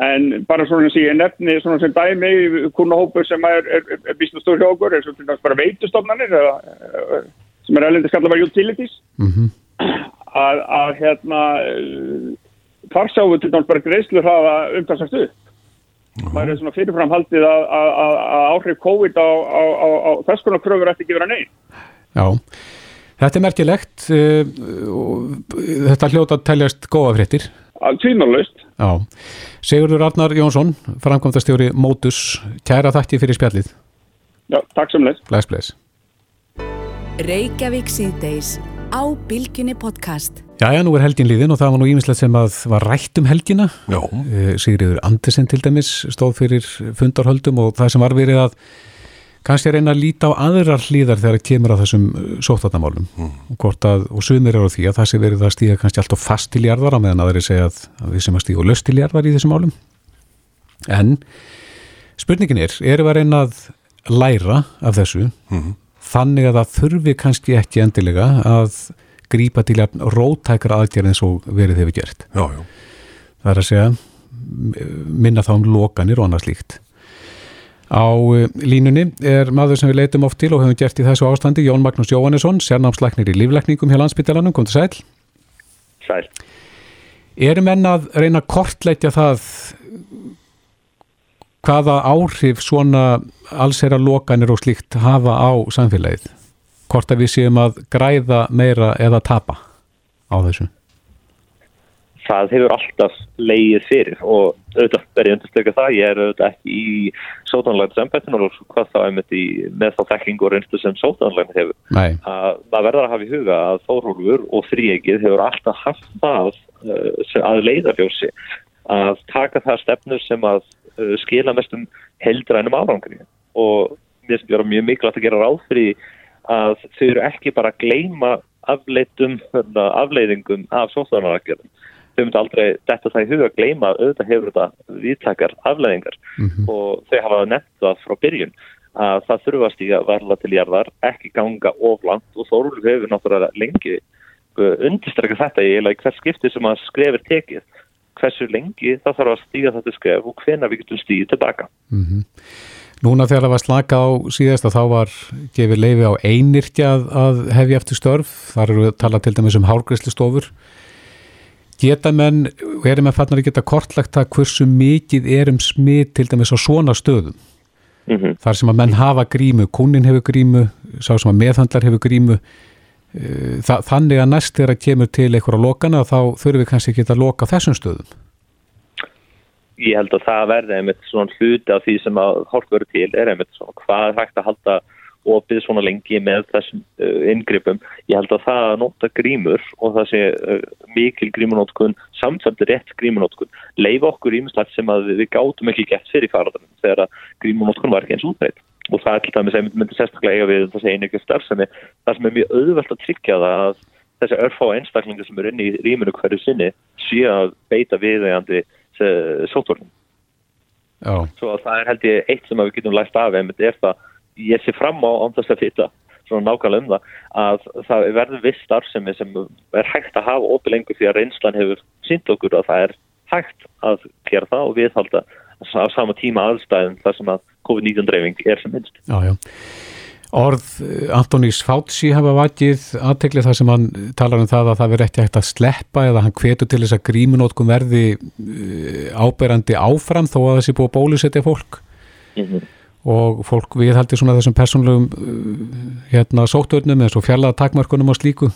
[SPEAKER 9] En bara svona sem ég nefni svona sem dæmi kurnahópur sem er, er, er, er býst stór hjá okkur er svona bara veitustofnanir eða, eh, sem er erlendi skalla bara utilities.
[SPEAKER 2] Mm
[SPEAKER 9] að, að hérna þar sjáum við til dæmis bara greiðslu hraða umtalsast upp maður er svona fyrirfram haldið að, að, að að áhrif COVID á, á, á, á þess konar kröfur ætti ekki vera neinn.
[SPEAKER 2] Já, þetta er merkilegt og þetta hljóta að teljast góða fréttir.
[SPEAKER 9] Tvímarlaust.
[SPEAKER 2] Já, Sigurður Arnar Jónsson, framkvæmdastjóri Mótus, kæra þakki fyrir spjallið.
[SPEAKER 9] Já, takk sem leys.
[SPEAKER 2] Bless, bless.
[SPEAKER 1] Reykjavík síðdeis á Bilginni podcast.
[SPEAKER 2] Jæja, nú er helgin líðin og það var nú ímislegt sem að var rætt um helgina.
[SPEAKER 4] Já.
[SPEAKER 2] Eh, Sigriður Andersen til dæmis stóð fyrir fundarhöldum og það sem var verið að kannski að reyna að líta á aðrar hlýðar þegar það kemur að þessum sóttatnamálum mm. og, hvort að, og sumir eru á því að það sé verið að stíga kannski alltaf fast til jarðar á meðan aðri segja að, að við sem að stíga og löst til jarðar í þessum málum en spurningin er, erum við að reyna að læra af þessu þannig að það þurfi kannski ekki endilega að grípa til að rótækra aðgerð eins og verið hefur gert
[SPEAKER 4] Já, já.
[SPEAKER 2] það er að segja minna þá um lokanir og annað slíkt á eh, línunni er maður sem við leitum oft til og hefum gert í þessu ástandi Jón Magnús Jóhannesson, sérnámslæknir í líflækningum hjá landsbytalanum, kom til sæl
[SPEAKER 10] Sæl.
[SPEAKER 2] Erum menn að reyna að kortleitja það hvaða áhrif svona allsera lokanir og slíkt hafa á samfélagið? Hvort að við séum að græða meira eða tapa á þessu?
[SPEAKER 10] Það hefur alltaf leið fyrir og auðvitað verið undirstryka það, ég er auðvitað ekki í sótanlægnis embættinu og hvað einmitt í með þá þekking og reynslu sem sótanlægnis hefur.
[SPEAKER 2] Nei,
[SPEAKER 10] Að það verður að hafa í huga að Þórólfur og Þríegið hefur alltaf haft það sem að leiðarljósi að taka það stefnur sem að uh, skila mestum heldrænum árangri. Og mér finnst vera mjög mikilvægt að gera ráð fyrir að þau eru ekki bara að afleitum hérna, afleiðingum af sótanlægnis þau myndi aldrei detta það í huga að gleyma að auðvitað hefur þetta viðtakar afleðingar og þau hafa nefnt það frá byrjun að það þurfa að stíga varla til jarðar, ekki ganga of langt. Og Þóruldur hefur náttúrulega lengi uh, undirstrekka þetta í í hvers skipti sem að skrefir tekið hversu lengi það þarf að stíga þetta skref og hvena við getum stígið tilbaka.
[SPEAKER 2] Mhm. Núna þegar það var slaka á síðast að þá var gefið leifi á einirtja að, að hefja eftir störf, þar eru að tala til dæmis um hálgræslistofur. Geta menn, og erum menn fannar að geta kortlagt það hversu mikið er um smit til dæmis á svona stöðum?
[SPEAKER 10] Mm
[SPEAKER 2] Þar sem að menn hafa grímu, kunnin hefur grímu, sá sem að meðhandlar hefur grímu, Þa, þannig að næst þegar að kemur til einhverja lokana þá þurfum við kannski ekki að loka þessum stöðum
[SPEAKER 10] Ég held að það verði einmitt svona hluti af því sem að hálf verður til er einmitt svona hvað er hægt að halda opið svona lengi með þessum uh, inngripum. Ég held að það að nota grímur og það sé uh, mikil grímunótkun, samtfældi rétt grímunótkun, leifa okkur ímislegt sem að við gátum ekki gett fyrir faraðanum þegar að grímunótkun var ekki eins útbreyt. Og það er til dæmis einmitt myndi sérstaklega eiga við þessi einugjöf starfsemi, það sem er mjög auðvelt að tryggja það að þessi örfá einstaklingar sem eru inn í rýmunu hverju sinni sé að beita viðegandi sótvornum. Svo að það er held ég eitt sem við getum læst af einmitt er það ég sé fram á þess að fýta svona nákvæmlega um það að það verður viss starfsemi sem er hægt að hafa opið lengur því að reynslan hefur sínt okkur að það er hægt að gera það og viðhalda á sama tíma aðstæðum þar sem að COVID-19 dreifing er sem minnst.
[SPEAKER 2] Já, já. Orð eh, Antonís Fátsi hafa vakið aðteglið þar sem hann talar um það að það verður ekki hægt að sleppa eða hann hvetur til þess að grímunótkum verði eh, áberandi áfram þó að þessi búið bólusetja fólk. Mm -hmm og fólk viðhaldi svona þessum persónlegum uh, hérna sóttöðnum eins og fjallað takmarkunum og slíku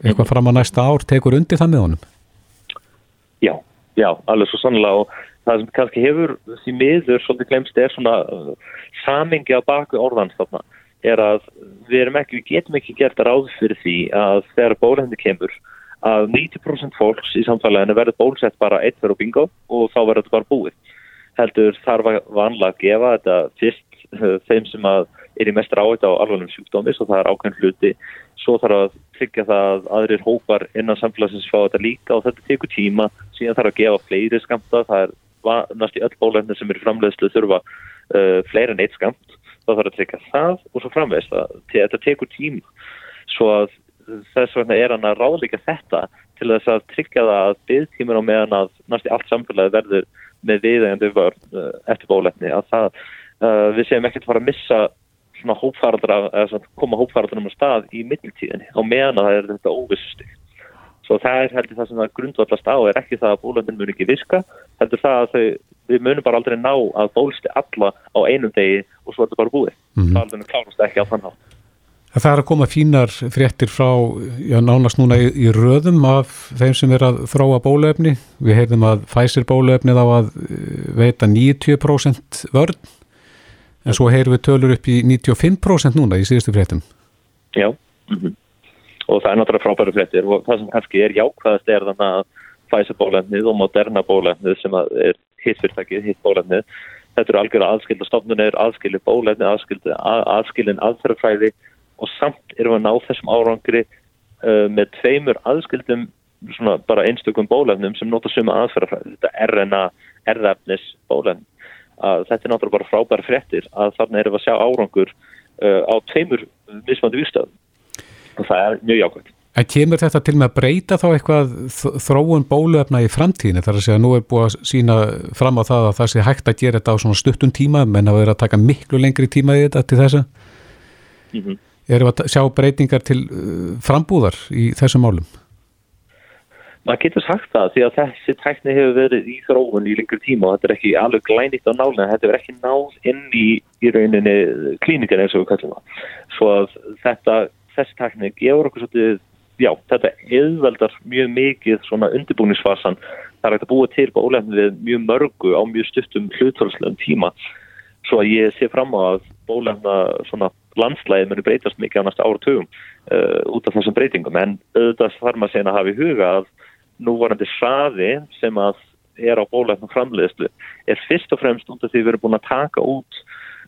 [SPEAKER 2] eitthvað mhm. fram á næsta ár tekur undir það með honum
[SPEAKER 10] Já, já, alveg svo sannlega og það sem kannski hefur því miður svolítið glemst er svona uh, samingi á baku orðans þarna er að við erum ekki, við getum ekki gert ráð fyrir því að þegar bólhendi kemur að 90% fólks í samfélaginu verður bólsett bara eitt fyrir bingo og þá verður þetta bara búið. Heldur þarf að vanlega að gefa þetta fyrst uh, þeim sem að er í mest ráðið á alvarlegum sjúkdómis og það er ákveðin hluti. Svo þarf að tryggja það að aðrir hópar innan samfélagsins fá þetta líka og þetta tekur tíma, síðan þarf að gefa fleiri skamta, það er næst í öll bólefni sem eru framleiðslu þurfa uh, fleiri en eitt skamt, þá þarf að tryggja það og svo framveist að þetta tekur tíma. Svo að þess vegna er hann að ráðleika þetta til þess að tryggja það að byggtímin á meðan að næst í allt samfélagi verður með viðegandi vörn uh, eftir bólefni að það, uh, við séum ekkert fara að missa svona hópfaraldra eða koma hópfaraldranum á stað í mittiltíðinni á meðan að það er þetta óvissustig svo það er heldur það sem það grundvallast á er ekki það að bólefnin mun ekki viska heldur það að þau, við munum bara aldrei ná að bólsti alla á einum degi og svo er þetta bara búið mm -hmm. það alveg klárast ekki á þann hátt
[SPEAKER 2] Það er að koma fínar fréttir frá, já nánast núna í, í röðum af þeim sem er að þróa bólöfni. Við heyrðum að Pfizer bólöfnið á að eh, veita 90% vörn, en svo heyrum við tölur upp í 95% núna í síðustu fréttum.
[SPEAKER 10] Já, mm -hmm. Og það er náttúrulega frábæru fréttir og það sem kannski er jákvæðast er þannig að Pfizer bólöfnið og Moderna bólöfnið sem er hitt fyrirtækið, hitt bólöfnið, þetta eru algjörða aðskilda stofnunir, aðskildi bólöfnið, aðskildi aðskilin aðferðfræði og samt erum við að ná þessum árangri uh, með tveimur aðskildum svona bara einstökum bólefnum sem nota suma aðferðafræði, þetta RNA erðafnis bólefn að þetta er náttúrulega bara frábæra fréttir að þarna erum við að sjá árangur uh, á tveimur mismandi výstöðum og það er mjög jákvæmt.
[SPEAKER 2] En kemur þetta til með að breyta þá eitthvað þróun bólöfna í framtíðinu þar að segja að nú er búið að sína fram á það að það sé hægt að gera þetta á svona stuttum tíma menn að vera að taka miklu lengri tíma í þetta til þessa? Mm -hmm erum að sjá breytingar til uh, frambúðar í þessum málum?
[SPEAKER 10] Man getur sagt það því að þessi tækni hefur verið í þróun í lengur tíma og þetta er ekki alveg glænýtt á nálinn, þetta er ekki náð inn í, í rauninni klíningar eins og við kallum það. Þessi tækni gefur okkur svolítið, já, þetta eðveldar mjög mikið svona undirbúningsfasan. Það er hægt að búa til bólefni við mjög mörgu á mjög stuttum hlutfalslegum tíma. Svo að ég sé fram á að bólefna svona landslæðið muni breytast mikið á næsta áratugum uh, út af þessum breytingum en auðvitað þarf maður síðan að hafa í huga að núvarandi hraði sem að er á bólefnum framleiðslu er fyrst og fremst út af því við erum búin að taka út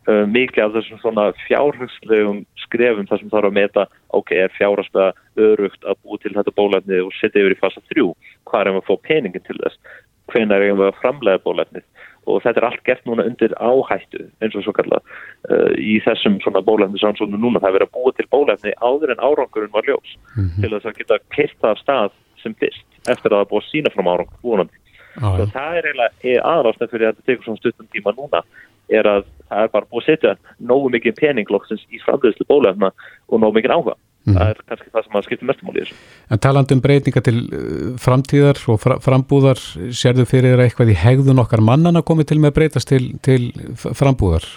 [SPEAKER 10] mikið af þessum svona fjárhagslegum skrefum þar sem þarf að meta ok, er fjárhagslega örugt að búi til þetta bólefni og setja yfir í fasa þrjú? Hvað er að fá peningin til þess? Hvenar er að framlega bólefnið og þetta er allt gert núna undir áhættu eins og svo kalla uh, í þessum svona bólefni sannsónu núna. Það er verið að búa til bólefni áður en árangurinn var ljós mm -hmm. til þess að geta kyrta af stað sem fyrst eftir að það búa sína fram árangur vonandi. Ah, og það er eiginlega aðrásnað fyrir að þetta tekur svona stuttum tíma núna er að það er bara búið að setja nógu mikið peninglokksins í framleiðslu bólefna og nógu mikið áhuga Mm. Það er kannski það sem að skipta mestum á þessu.
[SPEAKER 2] En talandu um breytinga til uh, framtíðar og fra frambúðar, sérðu fyrir þeirra eitthvað í hegðun okkar mannan að komi til með að breytast til, til frambúðar?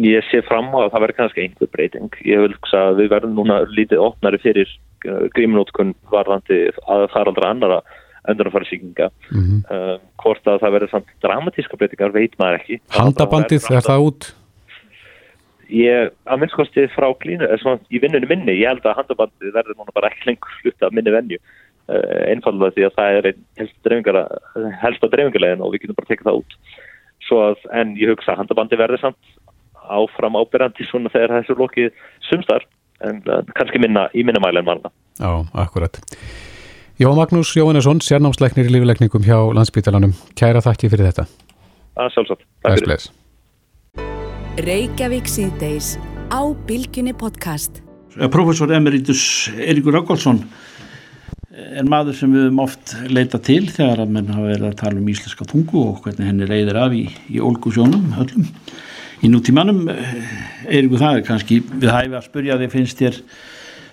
[SPEAKER 10] ég sé fram á að það verður kannski einhver breyting. Ég vil hugsa að við verðum núna lítið opnari fyrir uh, gríminótkun varðandi að faraldra annara öndunarfæri mm -hmm. uh, hvort að það verður samt dramatíska breytingar veit maður ekki.
[SPEAKER 2] Handabandið, er það út?
[SPEAKER 10] Ég, að minnskosti frá klínu í vinnunni minni, ég held að handabandið verður núna bara ekki lengur hluta af minni venju. Uh, einfallega því að það er helst að dreifingarlegin og við getum bara tekið það út. Að, en ég hugsa að handabandið verður samt áfram ábyrjandi svona þegar þessu lokið sumstar en uh, kannski minna í minna mæli en varna.
[SPEAKER 2] Já, akkurat Jó Magnús Jóhannesson, sérnámsleiknir í lífileikningum hjá landsbytalanum. Kæra þakki fyrir þetta.
[SPEAKER 10] Það er sjálfsagt. Takk fyrir.
[SPEAKER 1] Reykjavík síðdeis á Bilginni podcast.
[SPEAKER 7] Professor Emeritus Eirikur Rákálsson er maður sem við höfum oft leita til þegar að menn hafa verið að tala um íslenska tungu og hvernig henni reyðir af í, í ólgusjónum öllum. Í nútímanum, Eirikur það er kannski við hæfi að spurja þig finnst þér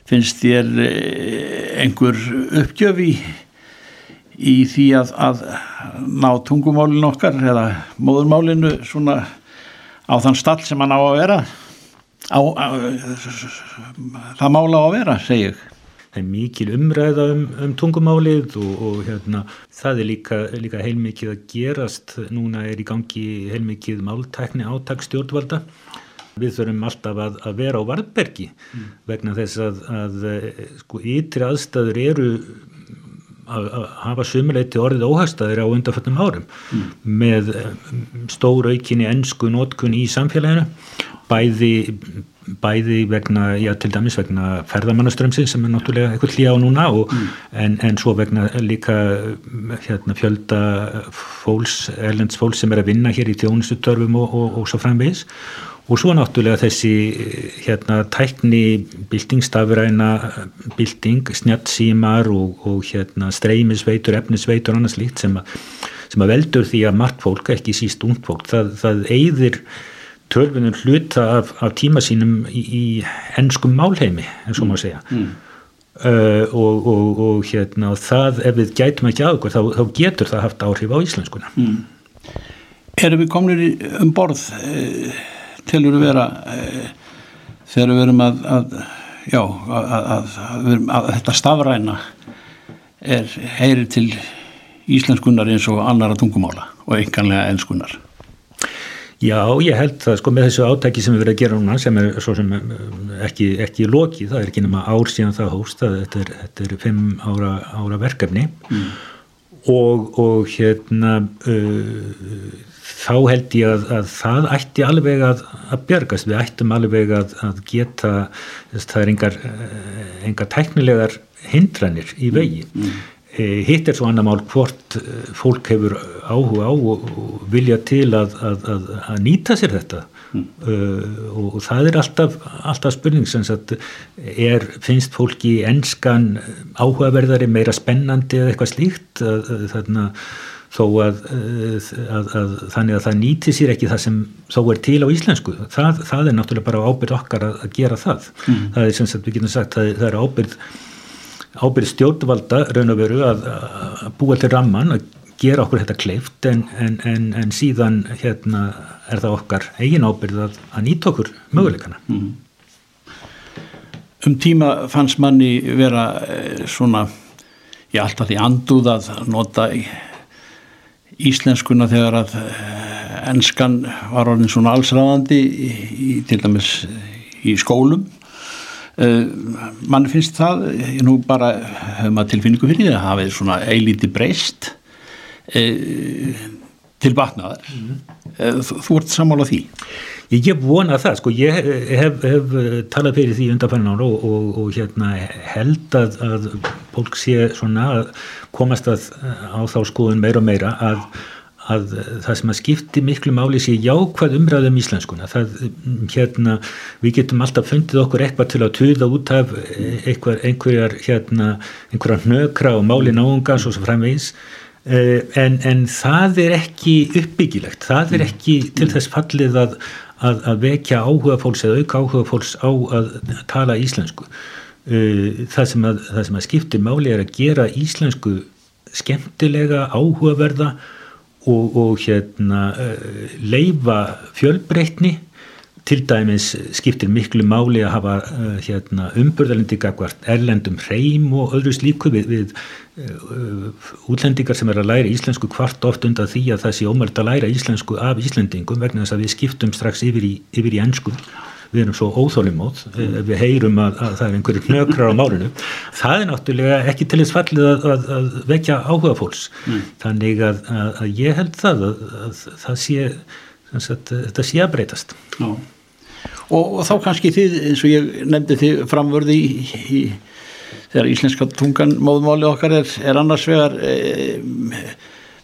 [SPEAKER 7] finnst þér eh, einhver uppgjöf í, í því að, að ná tungumálinu okkar eða móðurmálinu svona á þann stall sem hann á að vera? Á, á, það mála á að vera, segi ég.
[SPEAKER 11] Það er mikil umræða um, um tungumálið og, og hérna, það er líka, líka heilmikið að gerast. Núna er í gangi heilmikið máltækni átagsstjórnvalda Við þurfum alltaf að, að vera á varðbergi mm. vegna þess að, að eh, sko, ytri aðstæður eru að, að hafa sumuleiti orðið óhagstæðir á undanfjöldum árum mm. með eh, stór aukinni ennsku nótkun í samfélaginu bæði, bæði vegna, já til dæmis vegna ferðamannaströmsins sem er náttúrulega eitthvað hlýja á núna og, mm. en, en svo vegna líka hérna, fjölda fólks, erlends fólks sem er að vinna hér í tjónustutörfum og, og, og svo framvegis og svo náttúrulega þessi hérna tækni bildingstafræna bilding, snjattsímar og, og hérna streymisveitur, efnisveitur og annars líkt sem, sem að veldur því að margt fólk, ekki síst ungd fólk, það, það eigðir tölvunum hluta af, af tíma sínum í, í ennskum málheimi, eins og maður segja. Mm. Uh, og, og, og hérna það ef við gætum ekki aðgur þá, þá getur það haft áhrif á íslenskuna. Mm.
[SPEAKER 7] Erum við komin um borð? Uh, telur að vera e, þegar við verum að, að já, að, að þetta stafræna er heyri til íslenskunar eins og annara tungumála og einkanlega ennskunar
[SPEAKER 11] Já, ég held það sko með þessu átæki sem við verðum að gera núna sem er svo sem ekki, ekki loki, það er ekki nema ár síðan það hóst, það, þetta, er, þetta er fimm ára, ára verkefni mm. og, og hérna uh, þá held ég að, að það ætti alveg að, að björgast, við ættum alveg að, að geta, það er engar, eh, engar tæknilegar hindranir í vegi. Mm. mm. Eh, hitt er svo annar mál hvort eh, fólk hefur áhuga á og, og vilja til að, að nýta sér þetta mm. uh, og, það er alltaf, alltaf spurning sem að er, finnst fólki ennskan áhugaverðari meira spennandi eða eitthvað slíkt þarna þó að, eh, að, að þannig að það nýti sér ekki það sem þó er til á íslensku það, það er náttúrulega bara ábyrð okkar að, að gera það mm. það er sem sagt við getum sagt það, það er ábyrð ábyrð stjórnvalda raun og veru að búa til ramman að gera okkur þetta kleift en, en, en, en síðan hérna er það okkar eigin ábyrð að nýta okkur möguleikana mm.
[SPEAKER 7] Um tíma fannst manni vera eh, svona ég alltaf því anduð að nota í íslenskuna þegar að ennskan eh, var orðin svona allsræðandi til dæmis í skólum uh, mann finnst það ég nú bara hefur maður tilfinningu fyrir það hafið svona eilíti breyst til batnaðar mm -hmm. þú, þú ert sammála því
[SPEAKER 11] Ég hef vonað það, sko, ég hef, hef talað fyrir því undanfæðan ára og, og, og hérna, held að, að fólk sé svona að komast að, á þá skoðun meira og meira að, að það sem að skipti miklu máli sé jákvæð umræðum um íslenskuna. Það, hérna, við getum alltaf fundið okkur eitthvað til að tuða út af eitthvað, einhverjar, hérna, einhverjar nökra og máli náungas og svo framvegis. Eh, en, en það er ekki uppbyggilegt, það er ekki til þess fallið að að, að vekja áhuga fólks eða auka áhuga fólks á að tala íslensku það sem að, það sem að skiptir máli er að gera íslensku skemmtilega, áhugaverða og, og hérna uh, leifa fjölbreytni. Til dæmis skiptir miklu máli að hafa uh, hérna, umburðalindi gagvart erlendum hreim og öðru slíku við, við uh, útlendingar sem er að læra íslensku hvart oft undan því að það sé ómælt að læra íslensku af íslendingum vegna þess að við skiptum strax yfir í, yfir í ennsku við erum svo óþólimóð mm. við heyrum að, að það er einhverju knökrar á málinu það er náttúrulega ekki til þess fallið að, að, að vekja áhuga fólks mm. þannig að ég held það að það sé þetta sé að breytast
[SPEAKER 7] Já. Og, og þá kannski þið eins og ég nefndi þið framvörði í, í þegar íslenska tungan móðmáli okkar er, er annars vegar e,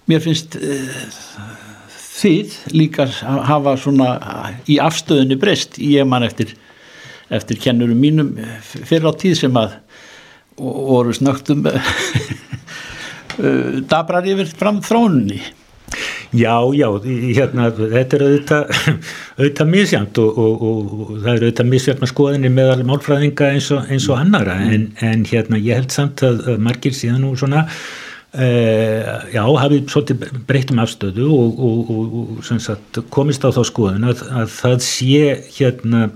[SPEAKER 7] mér finnst e, þið líka hafa svona í afstöðunni breyst? Ég mann eftir eftir kennurum mínum fyrir á tíð sem að voru snögtum dabrar yfir fram þrónunni.
[SPEAKER 11] Já, já, hérna, þetta er auðvitað, auðvitað misjant og, og, og, og það er auðvitað misjant með skoðinni meðal málfræðinga eins og eins annara en, en hérna ég held samt að, margir síðan nú svona Uh, já, hafið svolítið breytum afstöðu og, og, og sagt, komist á þá skoðun að, að það sé hérna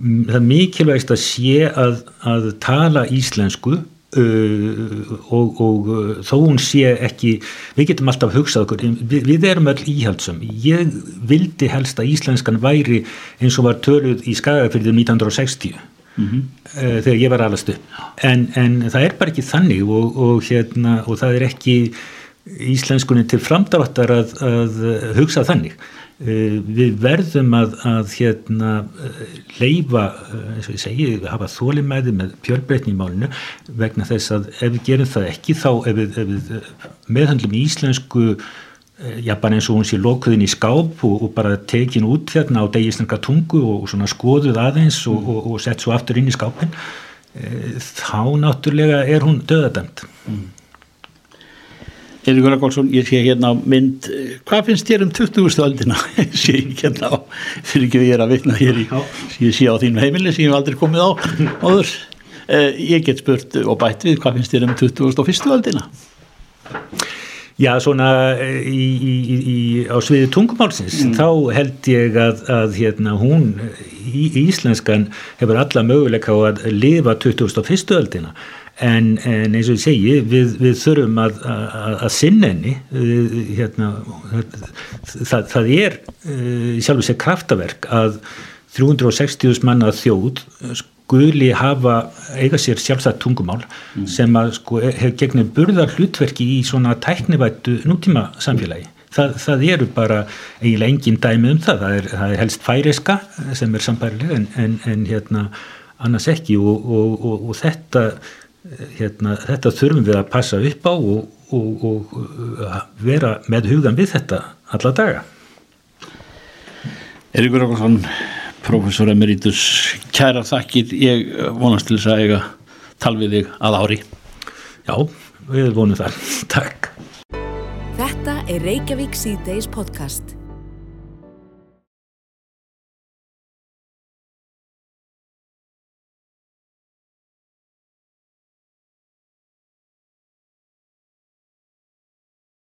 [SPEAKER 11] það mikilvægst að sé að, að tala íslensku Uh, og, og uh, þó hún sé ekki við getum alltaf hugsað okkur við, við erum öll íhaldsum ég vildi helst að íslenskan væri eins og var töluð í skagafyrðum 1960 mm -hmm. Uh, þegar ég var allast upp. En, en það er bara ekki þannig og, og, hérna, og það er ekki íslenskunni til framdráttar að, að hugsa þannig. Eh, við verðum að, að hérna, leifa, eh, eins og ég segi, hafa þólimæði með pjörbreytni í málinu vegna þess að ef við gerum það ekki þá ef við, við eh, meðhandlum íslensku já bara eins og hún sé lokuðin í skáp og, og bara tekin út hérna á degislenga tungu og, og svona skoðuð aðeins og, og sett svo aftur inn í skápin þá náttúrulega er hún döðadæmt mm.
[SPEAKER 7] Erik Ragnarsson, ég sé hérna á mynd hvað finnst þér um 20. öldina ég sé hérna á fyrir ekki við ég er að vitna hér í ég sé á þínu heimili sem ég hef aldrei komið á áður eh, ég get spurt og bætt við hvað finnst þér um 21. öldina
[SPEAKER 11] Já, svona eh, í, í, í, á sviði tungumálsins mm. þá held ég að, að hérna, hún í Íslenskan hefur alla möguleika á að lifa 21. öldina En, en eins og ég segi, við, við þurfum að, að, að sinna henni, hérna, það, það er uh, sjálf og sér kraftaverk að 360 manna þjóð skuli hafa eiga sér sjálfsagt tungumál mm. sem að sko, hefur gegnum burðar hlutverki í svona tæknivættu nútíma samfélagi. Það, það eru bara eiginlega engin dæmi um það, það er, það er helst færiska sem er sambærileg en, en, en hérna annars ekki og, og, og, og þetta hérna, þetta þurfum við að passa upp á og, og, og uh, vera með hugan við þetta alla daga
[SPEAKER 7] Erikur Rákarsson professor emeritus kæra þakkir, ég vonast til þess að eiga tal við þig að ári.
[SPEAKER 11] Já, við vonum það. Takk.
[SPEAKER 1] Þetta er Reykjavík C-Days podcast